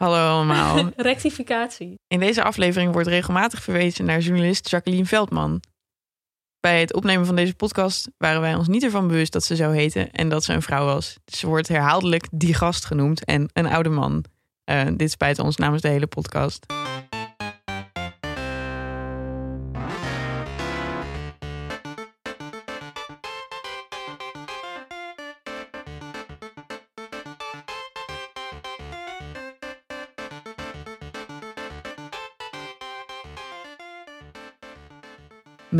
Hallo allemaal. Rectificatie. In deze aflevering wordt regelmatig verwezen naar journalist Jacqueline Veldman. Bij het opnemen van deze podcast waren wij ons niet ervan bewust dat ze zou heten en dat ze een vrouw was. Ze wordt herhaaldelijk die gast genoemd en een oude man. Uh, dit spijt ons namens de hele podcast.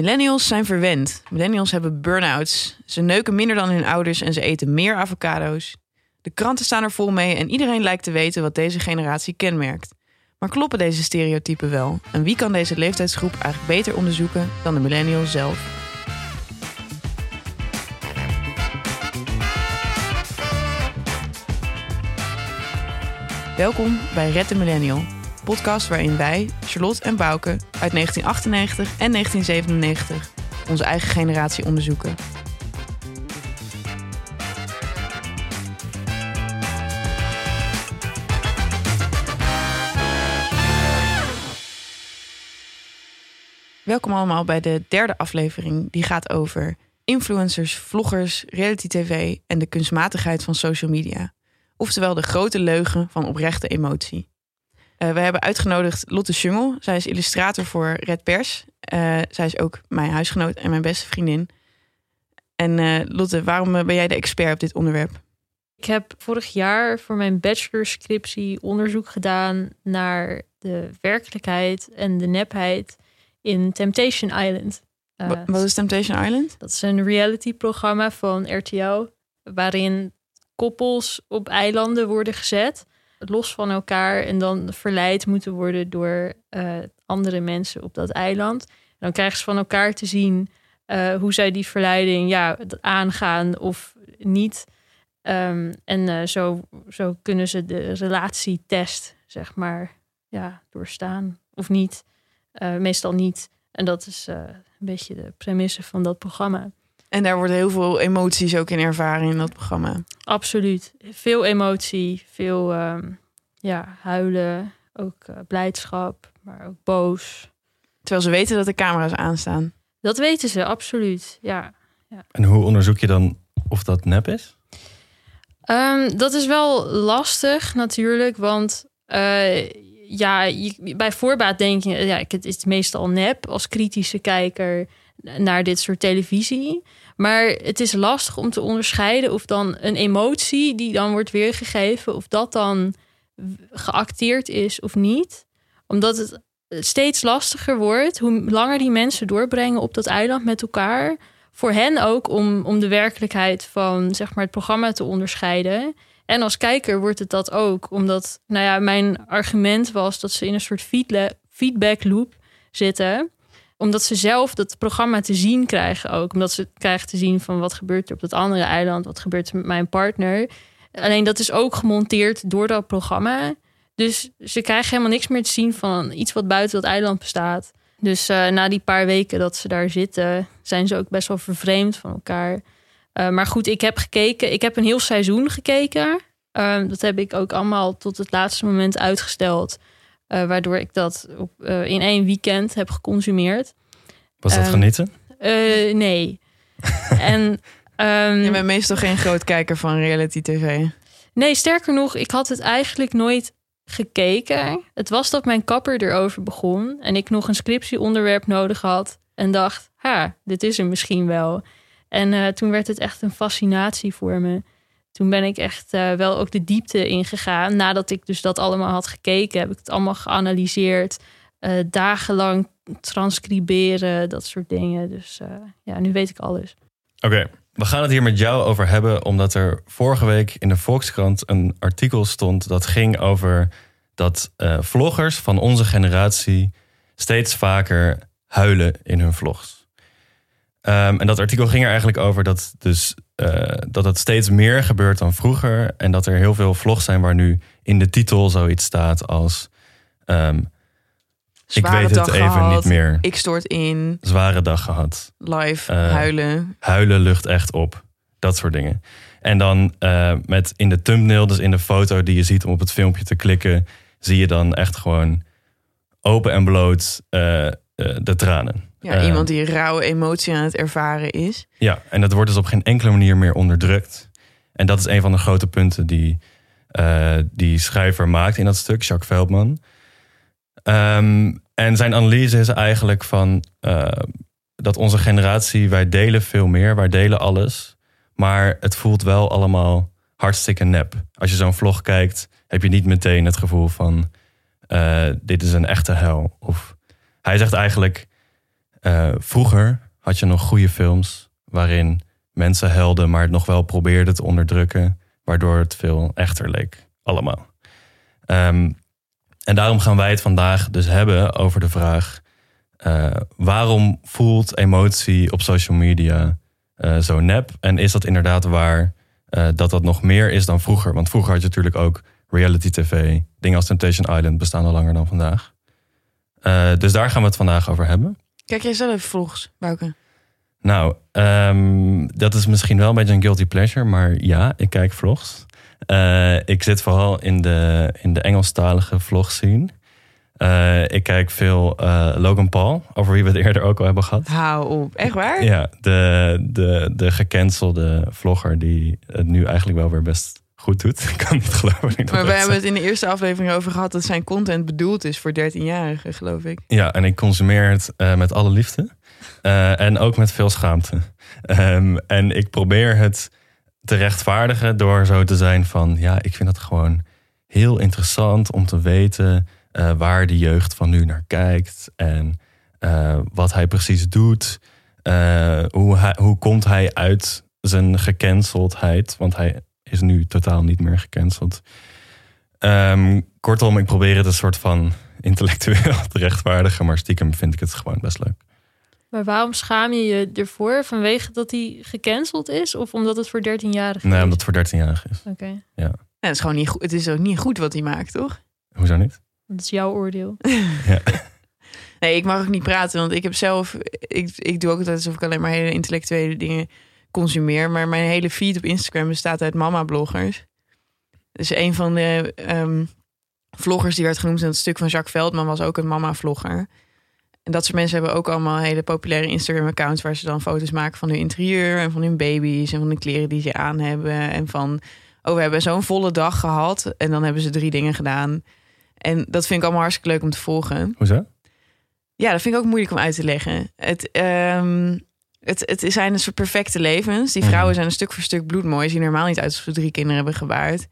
Millennials zijn verwend. Millennials hebben burn-outs. Ze neuken minder dan hun ouders en ze eten meer avocado's. De kranten staan er vol mee en iedereen lijkt te weten wat deze generatie kenmerkt. Maar kloppen deze stereotypen wel? En wie kan deze leeftijdsgroep eigenlijk beter onderzoeken dan de millennial zelf? Welkom bij Red de Millennial podcast waarin wij, Charlotte en Bouke, uit 1998 en 1997 onze eigen generatie onderzoeken. Welkom allemaal bij de derde aflevering die gaat over influencers, vloggers, reality tv en de kunstmatigheid van social media. Oftewel de grote leugen van oprechte emotie. Uh, we hebben uitgenodigd Lotte Schungel. Zij is illustrator voor Red Pers. Uh, zij is ook mijn huisgenoot en mijn beste vriendin. En uh, Lotte, waarom ben jij de expert op dit onderwerp? Ik heb vorig jaar voor mijn bachelorscriptie onderzoek gedaan naar de werkelijkheid en de nepheid in Temptation Island. Wat is Temptation Island? Dat is een reality-programma van RTL, waarin koppels op eilanden worden gezet los van elkaar en dan verleid moeten worden door uh, andere mensen op dat eiland. Dan krijgen ze van elkaar te zien uh, hoe zij die verleiding ja, aangaan of niet. Um, en uh, zo, zo kunnen ze de relatietest, zeg maar, ja, doorstaan of niet. meestal niet. En dat is een beetje de premisse van dat programma. En daar worden heel veel emoties ook in ervaren in dat programma. Absoluut. Veel emotie, veel um, ja, huilen, ook uh, blijdschap, maar ook boos. Terwijl ze weten dat de camera's aanstaan. Dat weten ze, absoluut. Ja. ja. En hoe onderzoek je dan of dat nep is? Um, dat is wel lastig natuurlijk, want uh, ja, je, bij voorbaat denk je, ja, het is meestal nep als kritische kijker naar dit soort televisie. Maar het is lastig om te onderscheiden of dan een emotie die dan wordt weergegeven, of dat dan geacteerd is of niet. Omdat het steeds lastiger wordt hoe langer die mensen doorbrengen op dat eiland met elkaar. Voor hen ook om, om de werkelijkheid van zeg maar, het programma te onderscheiden. En als kijker wordt het dat ook. Omdat, nou ja, mijn argument was dat ze in een soort feedback loop zitten omdat ze zelf dat programma te zien krijgen ook. Omdat ze krijgen te zien van wat gebeurt er op dat andere eiland. Wat gebeurt er met mijn partner. Alleen dat is ook gemonteerd door dat programma. Dus ze krijgen helemaal niks meer te zien van iets wat buiten dat eiland bestaat. Dus uh, na die paar weken dat ze daar zitten, zijn ze ook best wel vervreemd van elkaar. Uh, maar goed, ik heb gekeken. Ik heb een heel seizoen gekeken. Uh, dat heb ik ook allemaal tot het laatste moment uitgesteld. Uh, waardoor ik dat op, in één weekend heb geconsumeerd. Was dat genieten? nee. en Um, je bent meestal geen groot kijker van reality tv. Nee, sterker nog, ik had het eigenlijk nooit gekeken. Het was dat mijn kapper erover begon en ik nog een scriptieonderwerp nodig had en dacht, ha, dit is er misschien wel. En uh, toen werd het echt een fascinatie voor me. Toen ben ik echt uh, wel ook de diepte ingegaan. Nadat ik dus dat allemaal had gekeken, heb ik het allemaal geanalyseerd. Uh, dagenlang transcriberen, dat soort dingen. Dus ja, nu weet ik alles. Oké, we gaan het hier met jou over hebben, omdat er vorige week in de Volkskrant een artikel stond dat ging over dat vloggers van onze generatie steeds vaker huilen in hun vlogs. Um, en dat artikel ging er eigenlijk over dat, dus, uh, dat het steeds meer gebeurt dan vroeger. En dat er heel veel vlogs zijn waar nu in de titel zoiets staat als um, ik weet het even niet meer. Ik stort in. Zware dag gehad. Live, uh, huilen. Huilen lucht echt op. Dat soort dingen. En dan uh, met in de thumbnail, dus in de foto die je ziet om op het filmpje te klikken, zie je dan echt gewoon open en bloot eh, eh, de tranen. Ja, Eh, iemand die rauwe emotie aan het ervaren is. Ja, en dat wordt dus op geen enkele manier meer onderdrukt. En dat is een van de grote punten die eh, die schrijver maakt in dat stuk, Jacques Veldman. Ehm, en zijn analyse is eigenlijk van eh, dat onze generatie, wij delen veel meer, wij delen alles. Maar het voelt wel allemaal hartstikke nep. Als je zo'n vlog kijkt, heb je niet meteen het gevoel van eh, dit is een echte hel. Of hij zegt eigenlijk, eh, vroeger had je nog goede films waarin mensen helden, maar het nog wel probeerden te onderdrukken, waardoor het veel echter leek. Allemaal. Ehm, en daarom gaan wij het vandaag dus hebben over de vraag: eh, waarom voelt emotie op social media eh, zo nep? En is dat inderdaad waar dat dat nog meer is dan vroeger? Want vroeger had je natuurlijk ook reality tv. Dingen als Temptation Island bestaan al langer dan vandaag. Dus daar gaan we het vandaag over hebben. Kijk jij zelf vlogs, Bouke? Nou, ehm, dat is misschien wel een beetje een guilty pleasure, maar ja, ik kijk vlogs. Eh, ik zit vooral in de, in de Engelstalige vlogscene. Eh ik kijk veel eh, Logan Paul, over wie we het eerder ook al hebben gehad. Hou op. Echt waar? Ja, de, de, de gecancelde vlogger die het nu eigenlijk wel weer best goed doet. Ik kan niet geloven. dat Maar we hebben het in de eerste aflevering over gehad dat zijn content bedoeld is voor 13-jarigen, geloof ik. Ja, en ik consumeer het eh, met alle liefde. Eh, en ook met veel schaamte. Ehm, en ik probeer het te rechtvaardigen door zo te zijn van... ja, ik vind het gewoon heel interessant om te weten... eh, waar de jeugd van nu naar kijkt. En wat hij precies doet. Hoe, hij, hoe komt hij uit zijn gecanceldheid? Want hij is nu totaal niet meer gecanceld. Ehm, kortom, ik probeer het een soort van intellectueel te rechtvaardigen, maar stiekem vind ik het gewoon best leuk. Maar waarom schaam je je ervoor? Vanwege dat hij gecanceld is? Of omdat het voor 13-jarigen Nee, is? omdat het voor 13-jarigen is. Oké, Ja, het, is gewoon niet goed. het is ook niet goed wat hij maakt, toch? Hoezo niet? dat is jouw oordeel. Nee, ik mag ook niet praten, want ik heb zelf... Ik, ik doe ook altijd alsof ik alleen maar hele intellectuele dingen consumeer. Maar mijn hele feed op Instagram bestaat uit mama-bloggers. Dus een van de ehm, vloggers die werd genoemd in het stuk van Jacques Veldman... was ook een mama-vlogger. En dat soort mensen hebben ook allemaal hele populaire Instagram-accounts... waar ze dan foto's maken van hun interieur en van hun baby's... en van de kleren die ze aan hebben. En van, oh, we hebben zo'n volle dag gehad. En dan hebben ze drie dingen gedaan. En dat vind ik allemaal hartstikke leuk om te volgen. Hoezo? Ja, dat vind ik ook moeilijk om uit te leggen. Het, ehm, het, het zijn een soort perfecte levens. Die vrouwen Mhm. zijn een stuk voor stuk bloedmooi. Zien er helemaal niet uit alsof ze drie kinderen hebben gebaard.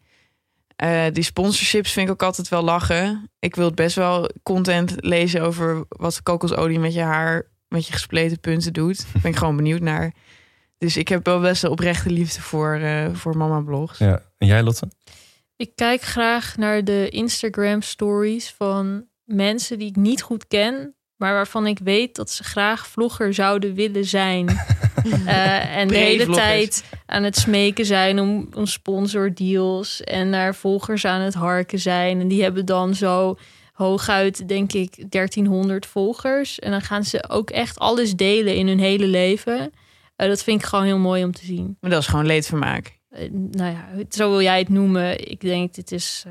Eh, die sponsorships vind ik ook altijd wel lachen. Ik wil best wel content lezen over wat kokosolie met je haar, met je gespleten punten doet. Daar ben ik gewoon benieuwd naar. Dus ik heb wel best een oprechte liefde voor, eh, voor mama blogs. Ja. En jij, Lotte? Ik kijk graag naar de Instagram stories van mensen die ik niet goed ken, maar waarvan ik weet dat ze graag vlogger zouden willen zijn. Eh, en de hele tijd aan het smeken zijn om, om sponsordeals en naar volgers aan het harken zijn. En die hebben dan zo hooguit, denk ik, 1300 volgers. En dan gaan ze ook echt alles delen in hun hele leven. Eh, dat vind ik gewoon heel mooi om te zien. Maar dat is gewoon leedvermaak. Eh, nou ja, zo wil jij het noemen. Ik denk, dit is.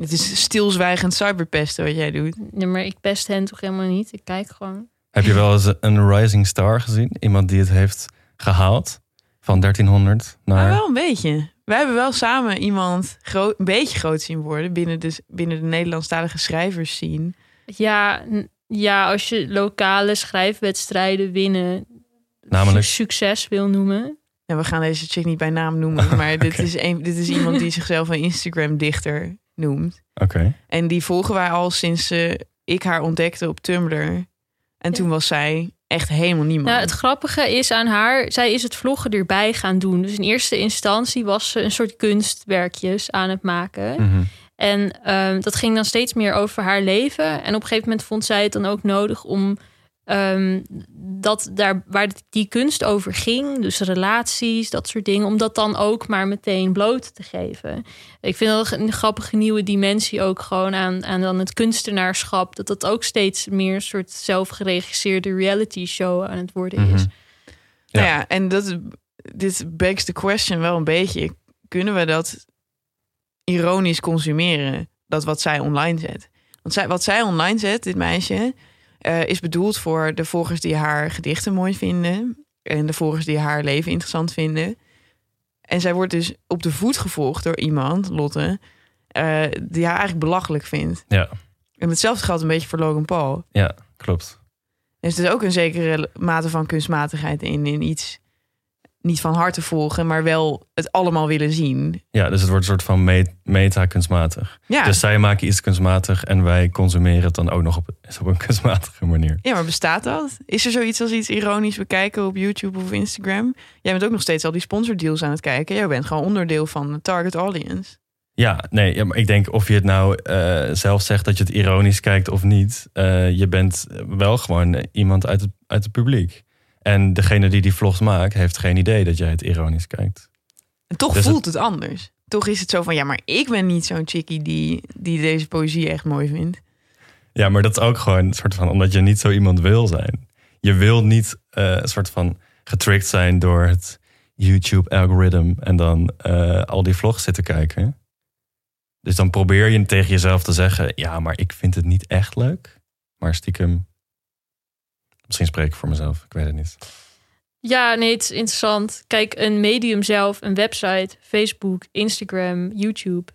Het is stilzwijgend cyberpesten wat jij doet. Nee, maar ik pest hen toch helemaal niet. Ik kijk gewoon. Heb je wel eens een rising star gezien? Iemand die het heeft gehaald van 1300 Maar naar... wel een beetje. We hebben wel samen iemand groot, een beetje groot zien worden binnen de, binnen de Nederlandstalige schrijvers zien. Ja, ja, als je lokale schrijfwedstrijden winnen, Namelijk? su- succes wil noemen. Ja, we gaan deze chick niet bij naam noemen, maar dit, is een, dit is iemand die zichzelf een Instagram-dichter noemt. Oké. En die volgen wij al sinds eh, ik haar ontdekte op Tumblr. En toen was zij echt helemaal niemand. Nou, het grappige is aan haar, zij is het vloggen erbij gaan doen. Dus in eerste instantie was ze een soort kunstwerkjes aan het maken. Mhm. En ehm, dat ging dan steeds meer over haar leven. En op een gegeven moment vond zij het dan ook nodig om ehm, dat daar waar die kunst over ging, dus relaties, dat soort dingen, om dat dan ook maar meteen bloot te geven. Ik vind dat een grappige nieuwe dimensie ook gewoon aan, aan dan het kunstenaarschap. Dat dat ook steeds meer een soort zelfgeregisseerde reality show aan het worden is. Mhm. Nou ja, en dat, dit begs the question wel een beetje. Kunnen we dat ironisch consumeren? dat wat zij online zet. Want zij, wat zij online zet, dit meisje, eh, is bedoeld voor de volgers die haar gedichten mooi vinden. En de volgers die haar leven interessant vinden. En zij wordt dus op de voet gevolgd door iemand, Lotte, eh, die haar eigenlijk belachelijk vindt. Ja, En hetzelfde geldt een beetje voor Logan Paul. ja klopt. Er zit ook een zekere mate van kunstmatigheid in, in iets niet van harte volgen, maar wel het allemaal willen zien. Ja, dus het wordt een soort van me- meta-kunstmatig. Ja, Dus zij maken iets kunstmatig en wij consumeren het dan ook nog op, op een kunstmatige manier. ja, maar bestaat dat? Is er zoiets als iets ironisch bekijken op YouTube of Instagram? Jij bent ook nog steeds al die sponsordeals aan het kijken. Jij bent gewoon onderdeel van de target audience. Ja, nee, ja, maar ik denk of je het nou eh, zelf zegt dat je het ironisch kijkt of niet. eh, je bent wel gewoon iemand uit het, uit het publiek. En degene die die vlogs maakt, heeft geen idee dat jij het ironisch kijkt. En toch Dus voelt het... anders. Toch is het zo van, ja, maar ik ben niet zo'n chickie die, die deze poëzie echt mooi vindt. Ja, maar dat is ook gewoon een soort van omdat je niet zo iemand wil zijn. Je wil niet eh, een soort van getriggerd zijn door het YouTube-algoritme en dan eh, al die vlogs zitten kijken. Dus dan probeer je tegen jezelf te zeggen: ja, maar ik vind het niet echt leuk. Maar stiekem. Misschien spreek ik voor mezelf, ik weet het niet. Ja, nee, het is interessant. Kijk, een medium zelf, een website, Facebook, Instagram, YouTube.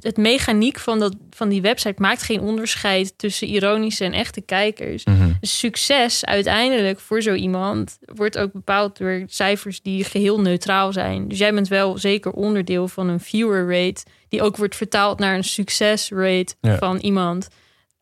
Het mechaniek van, dat, van die website maakt geen onderscheid tussen ironische en echte kijkers. Mhm. Dus succes uiteindelijk voor zo iemand wordt ook bepaald door cijfers die geheel neutraal zijn. Dus jij bent wel zeker onderdeel van een viewer rate, die ook wordt vertaald naar een succesrate Ja. van iemand.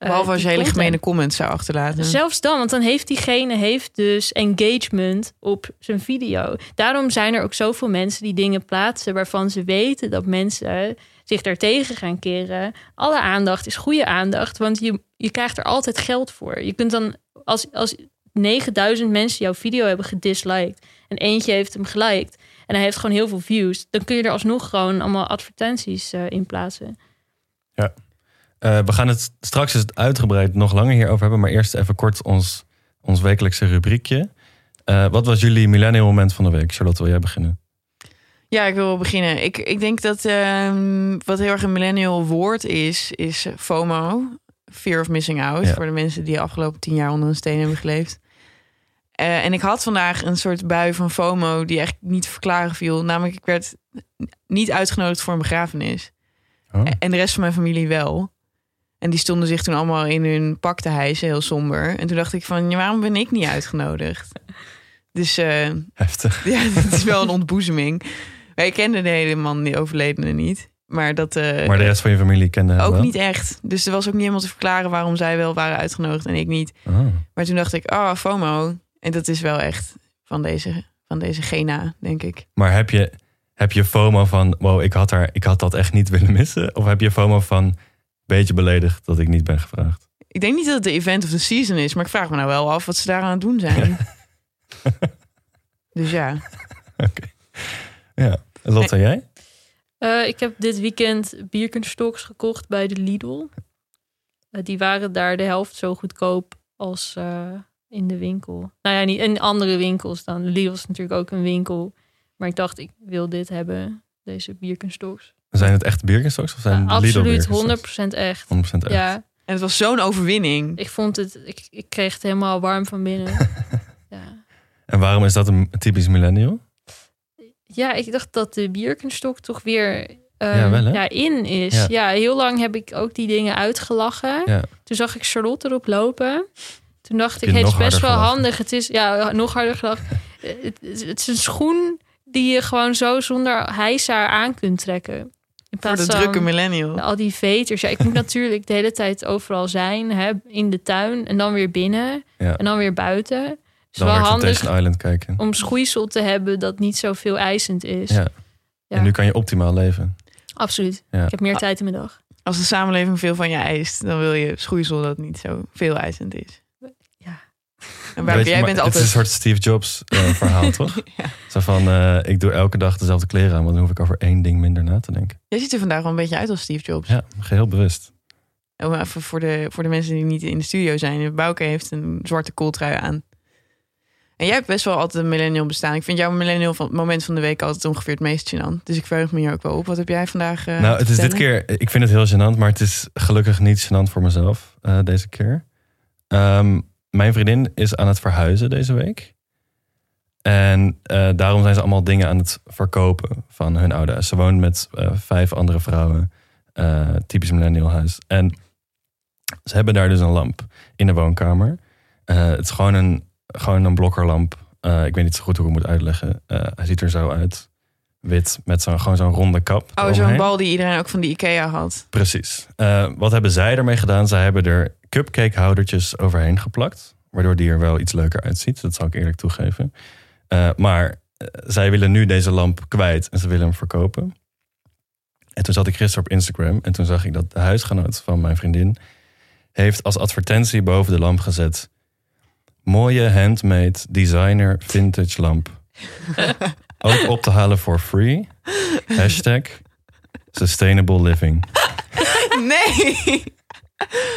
Eh, Behalve als je hele gemene comments zou achterlaten. Zelfs dan, want dan heeft diegene heeft dus engagement op zijn video. Daarom zijn er ook zoveel mensen die dingen plaatsen waarvan ze weten dat mensen zich daartegen gaan keren. Alle aandacht is goede aandacht, want je, je krijgt er altijd geld voor. Je kunt dan, als, als 9000 mensen jouw video hebben gedisliked en eentje heeft hem geliked en hij heeft gewoon heel veel views, dan kun je er alsnog gewoon allemaal advertenties eh, in plaatsen. Eh, we gaan het straks eens uitgebreid nog langer hierover hebben. Maar eerst even kort ons, ons wekelijkse rubriekje. Eh, wat was jullie millennial moment van de week? Charlotte, wil jij beginnen? Ja, ik wil beginnen. Ik, ik denk dat ehm, wat heel erg een millennial woord is, is FOMO. Fear of missing out. Ja. Voor de mensen die de afgelopen tien jaar onder een steen hebben geleefd. Eh, en ik had vandaag een soort bui van FOMO die echt niet te verklaren viel. Namelijk, ik werd niet uitgenodigd voor een begrafenis. Oh. En de rest van mijn familie wel. En die stonden zich toen allemaal in hun pak te hijsen, heel somber. En toen dacht ik van, ja, waarom ben ik niet uitgenodigd? Dus eh, Heftig. ja, het is wel een ontboezeming. Wij kenden de hele man, die overledene niet. Maar dat eh, Maar de rest van je familie kende ook wel? niet echt. Dus er was ook niet helemaal te verklaren waarom zij wel waren uitgenodigd en ik niet. Oh. Maar toen dacht ik, ah, FOMO. En dat is wel echt van deze, van deze gena, denk ik. Maar heb je, heb je FOMO van... Wow, ik had, haar, ik had dat echt niet willen missen? Of heb je FOMO van... Beetje beledigd dat ik niet ben gevraagd? Ik denk niet dat het de event of the season is, maar ik vraag me nou wel af wat ze daar aan het doen zijn. dus ja. Ja. Lotte, jij? Eh, ik heb dit weekend Birkenstocks gekocht bij de Lidl. Eh, die waren daar de helft zo goedkoop als eh, in de winkel. Nou ja, niet in andere winkels dan. Lidl is natuurlijk ook een winkel. Maar ik dacht, ik wil dit hebben, deze Birkenstocks. Zijn het echt Birkenstocks? Of zijn Ja, absoluut, Birkenstocks? 100% echt. 100% echt. Ja, En het was zo'n overwinning. ik vond het, ik, ik kreeg het helemaal warm van binnen. ja. En waarom is dat een typisch millennial? Ja, ik dacht dat de Birkenstock toch weer ehm, Ja, wel, hè? ja, in is. Ja. Ja. heel lang heb ik ook die dingen uitgelachen. Ja. Toen zag ik Charlotte erop lopen. Toen dacht ik, het is best wel gelachen? handig. Het is ja, nog harder gelachen. Eh, het, het het is een schoen die je gewoon zo zonder hijsaar aan kunt trekken. In Voor de van drukke millennial. al die veters. Ja, ik moet natuurlijk de hele tijd overal zijn. Hè, in de tuin en dan weer binnen. Ja. En dan weer buiten. Het is Dan wel handig Temptation Island kijken. om schoeisel te hebben dat niet zoveel eisend is. Ja. Ja. En nu kan je optimaal leven. Absoluut. Ja. Ik heb meer tijd in mijn dag. Als de samenleving veel van je eist, dan wil je schoeisel dat niet zo veel eisend is. En je, jij bent Het is een soort Steve Jobs eh, verhaal, toch? Ja. Zo van, eh, ik doe elke dag dezelfde kleren aan, want dan hoef ik over één ding minder na te denken. Jij ziet er vandaag wel een beetje uit als Steve Jobs. Ja, geheel bewust. Om even voor de, voor de mensen die niet in de studio zijn. Bouke heeft een zwarte kooltrui aan. En En jij hebt best wel altijd een millennial bestaan. Ik vind jouw millennial van, moment van de week altijd ongeveer het meest gênant. Dus ik verheug me hier ook wel op. Wat heb jij vandaag uh, Nou, het is dit keer... Ik vind het heel gênant, maar het is gelukkig niet gênant voor mezelf uh, deze keer. Um, mijn vriendin is aan het verhuizen deze week. En uh, daarom zijn ze allemaal dingen aan het verkopen van hun oude huis. Ze woont met vijf andere vrouwen. typisch millennial huis. En ze hebben daar dus een lamp in de woonkamer. het is gewoon een gewoon een blokkerlamp. Uh, ik weet niet zo goed hoe ik het moet uitleggen. Uh, hij ziet er zo uit. Wit met zo'n gewoon zo'n ronde kap. Oh, zo'n bal die iedereen ook van die IKEA had. Precies. Uh, wat hebben zij ermee gedaan? Zij hebben er cupcake houdertjes overheen geplakt. Waardoor die er wel iets leuker uitziet. Dat zal ik eerlijk toegeven. maar zij willen nu deze lamp kwijt en ze willen hem verkopen. En toen zat ik gisteren op Instagram en toen zag ik dat de huisgenoot van mijn vriendin heeft als advertentie boven de lamp gezet mooie handmade designer vintage lamp. Ook op te halen voor free. Hashtag sustainable living. Nee.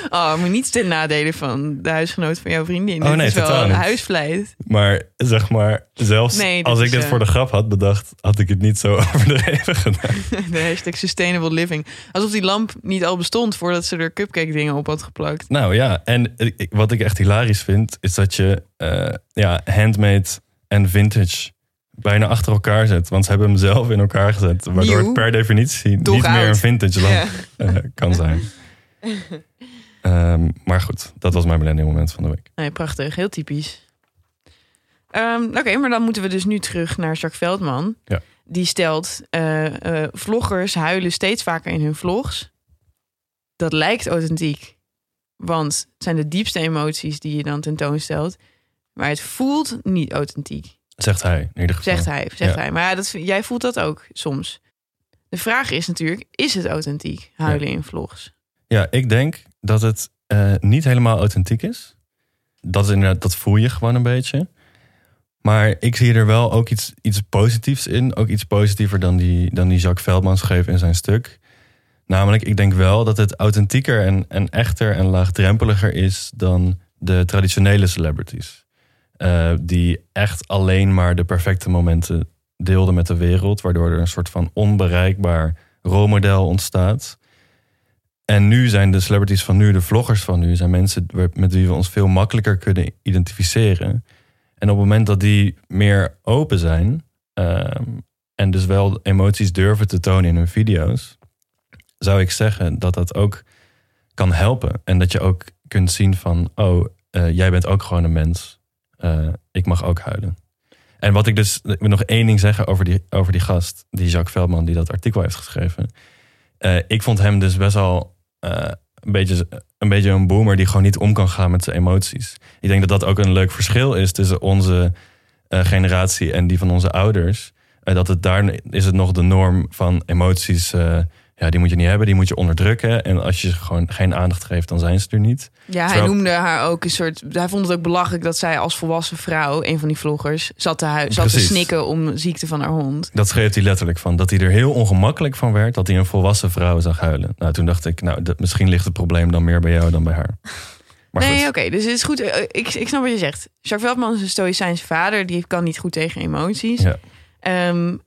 Oh, maar niets ten nadelen van de huisgenoot van jouw vriendin. Oh nee, is wel een huisvleit. Maar zeg maar, zelfs als ik dit voor de grap had bedacht, had ik het niet zo overdreven gedaan. De hashtag sustainable living. Alsof die lamp niet al bestond voordat ze er cupcake dingen op had geplakt. Nou ja, en wat ik echt hilarisch vind, is dat je uh, ja, handmade en vintage bijna achter elkaar zet. Want ze hebben hem zelf in elkaar gezet. Waardoor het per definitie niet meer een vintage lamp ja. uh, kan zijn. um, maar goed, dat was mijn millennium moment van de week. Nee, prachtig. Heel typisch. Um, Oké, maar dan moeten we dus nu terug naar Jacques Veldman. Ja. Die stelt, uh, uh, vloggers huilen steeds vaker in hun vlogs. Dat lijkt authentiek. Want het zijn de diepste emoties die je dan tentoonstelt. Maar het voelt niet authentiek. Zegt hij, in ieder geval. Zegt hij, zegt hij. Maar ja, dat, jij voelt dat ook soms. De vraag is natuurlijk, is het authentiek, huilen in vlogs? Ja, ik denk dat het uh, niet helemaal authentiek is. Dat, is inderdaad, dat voel je gewoon een beetje. Maar ik zie er wel ook iets, iets positiefs in. Ook iets positiever dan die, dan die Jacques Veldman schreef in zijn stuk. Namelijk, ik denk wel dat het authentieker en, en echter en laagdrempeliger is dan de traditionele celebrities. Uh, die echt alleen maar de perfecte momenten deelden met de wereld. Waardoor er een soort van onbereikbaar rolmodel ontstaat. En nu zijn de celebrities van nu, de vloggers van nu, zijn mensen met wie we ons veel makkelijker kunnen identificeren. En op het moment dat die meer open zijn ehm, en dus wel emoties durven te tonen in hun video's, zou ik zeggen dat dat ook kan helpen. En dat je ook kunt zien van, oh, uh, jij bent ook gewoon een mens. Uh, ik mag ook huilen. En wat ik dus, ik wil nog één ding zeggen over die, over die gast, die Jacques Veldman, die dat artikel heeft geschreven. Uh, ik vond hem dus best wel uh, een, beetje, een beetje een boomer die gewoon niet om kan gaan met zijn emoties. Ik denk dat dat ook een leuk verschil is tussen onze generatie en die van onze ouders. Dat het daar is het nog de norm van emoties ja, die moet je niet hebben, die moet je onderdrukken. En als je ze gewoon geen aandacht geeft, dan zijn ze er niet. Ja, hij noemde haar ook een soort. Hij vond het ook belachelijk dat zij als volwassen vrouw, een van die vloggers, zat te, hui zat te snikken om ziekte van haar hond. Dat schreef hij letterlijk van. Dat hij er heel ongemakkelijk van werd dat hij een volwassen vrouw zag huilen. Nou, toen dacht ik, nou, dat, misschien ligt het probleem dan meer bij jou dan bij haar. Maar nee, oké, okay, dus het is goed. Ik, ik snap wat je zegt. Jacques Veldman is een stoïcijnse vader, die kan niet goed tegen emoties. Ja. Um,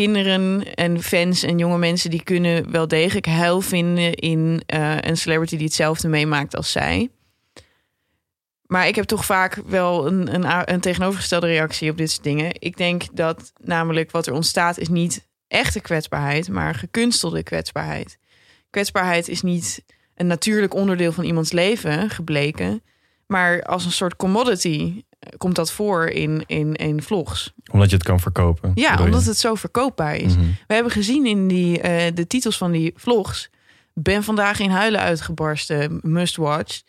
kinderen en fans en jonge mensen die kunnen wel degelijk heil vinden in uh, een celebrity die hetzelfde meemaakt als zij. Maar ik heb toch vaak wel een, een, een tegenovergestelde reactie op dit soort dingen. Ik denk dat namelijk wat er ontstaat is niet echte kwetsbaarheid, maar gekunstelde kwetsbaarheid. Kwetsbaarheid is niet een natuurlijk onderdeel van iemands leven gebleken, maar als een soort commodity komt dat voor in, in, in vlogs. Omdat je het kan verkopen. Ja, omdat het zo verkoopbaar is. Mm -hmm. We hebben gezien in die, uh, de titels van die vlogs. Ben vandaag in huilen uitgebarsten, must watch.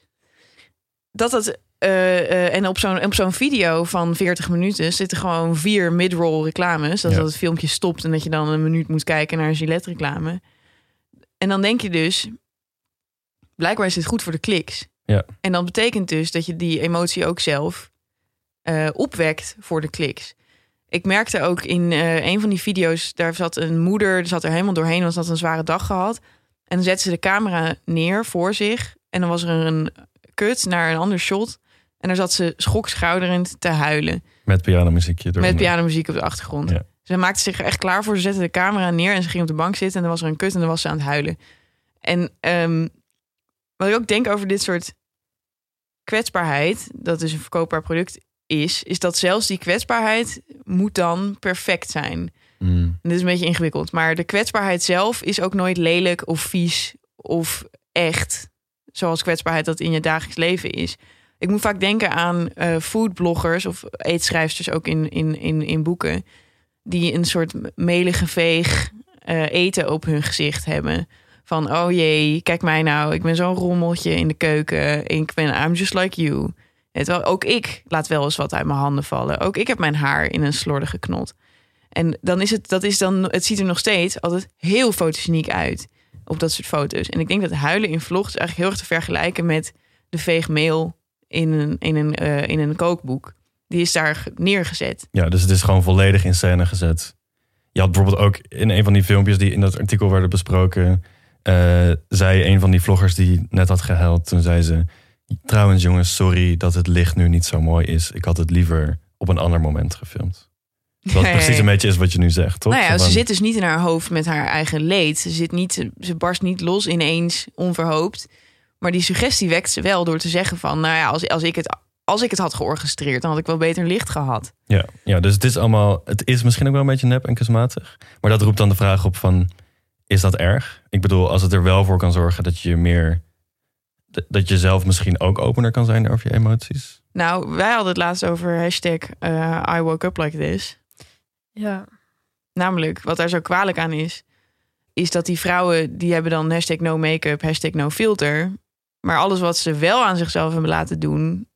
Dat het. Uh, uh, en op zo'n op zo'n video van 40 minuten zitten gewoon vier mid-roll reclames. Dat, ja. dat het filmpje stopt en dat je dan een minuut moet kijken naar een Gillette reclame. En dan denk je dus, blijkbaar is dit goed voor de kliks. Ja. En dat betekent dus dat je die emotie ook zelf uh, opwekt voor de kliks. Ik merkte ook in uh, een van die video's, daar zat een moeder, zat er helemaal doorheen, want ze had een zware dag gehad. En dan zette ze de camera neer voor zich. En dan was er een kut naar een ander shot. En daar zat ze schokschouderend te huilen. Met pianomuziekje door. met pianomuziek op de achtergrond. Ja. Ze maakte zich er echt klaar voor. Ze zette de camera neer en ze ging op de bank zitten. En dan was er een kut en dan was ze aan het huilen. En ehm, wat ik ook denk over dit soort kwetsbaarheid, dat dus een verkoopbaar product is, is dat zelfs die kwetsbaarheid moet dan perfect zijn. Mm. Dit is een beetje ingewikkeld. Maar de kwetsbaarheid zelf is ook nooit lelijk of vies of echt. Zoals kwetsbaarheid dat in je dagelijks leven is. Ik moet vaak denken aan eh foodbloggers of eetschrijfsters ook in, in, in, in boeken. Die een soort melige veeg eh, eten op hun gezicht hebben. Van oh jee, kijk mij nou. Ik ben zo'n rommeltje in de keuken. Ik ben I'm just like you. Terwijl ook ik laat wel eens wat uit mijn handen vallen. Ook ik heb mijn haar in een slordige knot. En dan is het, dat is dan, het ziet er nog steeds altijd heel fotogeniek uit op dat soort foto's. En ik denk dat huilen in vlogs eigenlijk heel erg te vergelijken met de veegmeel in een, in een, eh, in een kookboek. Die is daar ge- neergezet. Ja, dus het is gewoon volledig in scène gezet. Je had bijvoorbeeld ook in een van die filmpjes die in dat artikel werden besproken, eh, zei een van die vloggers die net had gehuild, toen zei ze: Trouwens, jongens, sorry dat het licht nu niet zo mooi is. Ik had het liever op een ander moment gefilmd. Wat Nee. precies een beetje is wat je nu zegt, toch? Nou ja, ze zit dus niet in haar hoofd met haar eigen leed. Ze, zit niet, ze, ze barst niet los ineens, onverhoopt. Maar die suggestie wekt ze wel door te zeggen van... nou ja, als, als, ik het, als ik het had georchestreerd... dan had ik wel beter licht gehad. Ja, ja, dus het is allemaal. Het is misschien ook wel een beetje nep en kunstmatig. Maar dat roept dan de vraag op van. Is dat erg? Ik bedoel, als het er wel voor kan zorgen dat je meer. Dat je zelf misschien ook opener kan zijn over je emoties. Nou, wij hadden het laatst over hashtag eh, I woke up like this. Ja. Namelijk, wat daar zo kwalijk aan is... is dat die vrouwen, die hebben dan hashtag no make-up, hashtag no filter... maar alles wat ze wel aan zichzelf hebben laten doen...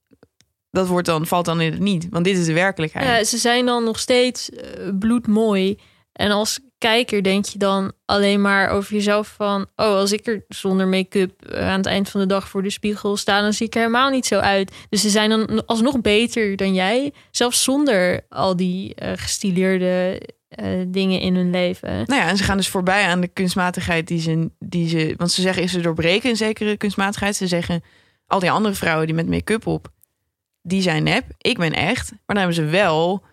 dat wordt dan, valt dan in het niet. Want dit is de werkelijkheid. Ja, ze zijn dan nog steeds eh, bloedmooi. En als kijker denk je dan alleen maar over jezelf van... oh, als ik er zonder make-up eh, aan het eind van de dag voor de spiegel sta... dan zie ik er helemaal niet zo uit. Dus ze zijn dan alsnog beter dan jij. Zelfs zonder al die eh, gestileerde eh, dingen in hun leven. Nou ja, en ze gaan dus voorbij aan de kunstmatigheid die ze, die ze... Want ze zeggen, is ze doorbreken een zekere kunstmatigheid. Ze zeggen, al die andere vrouwen die met make-up op... die zijn nep, ik ben echt. Maar dan hebben ze wel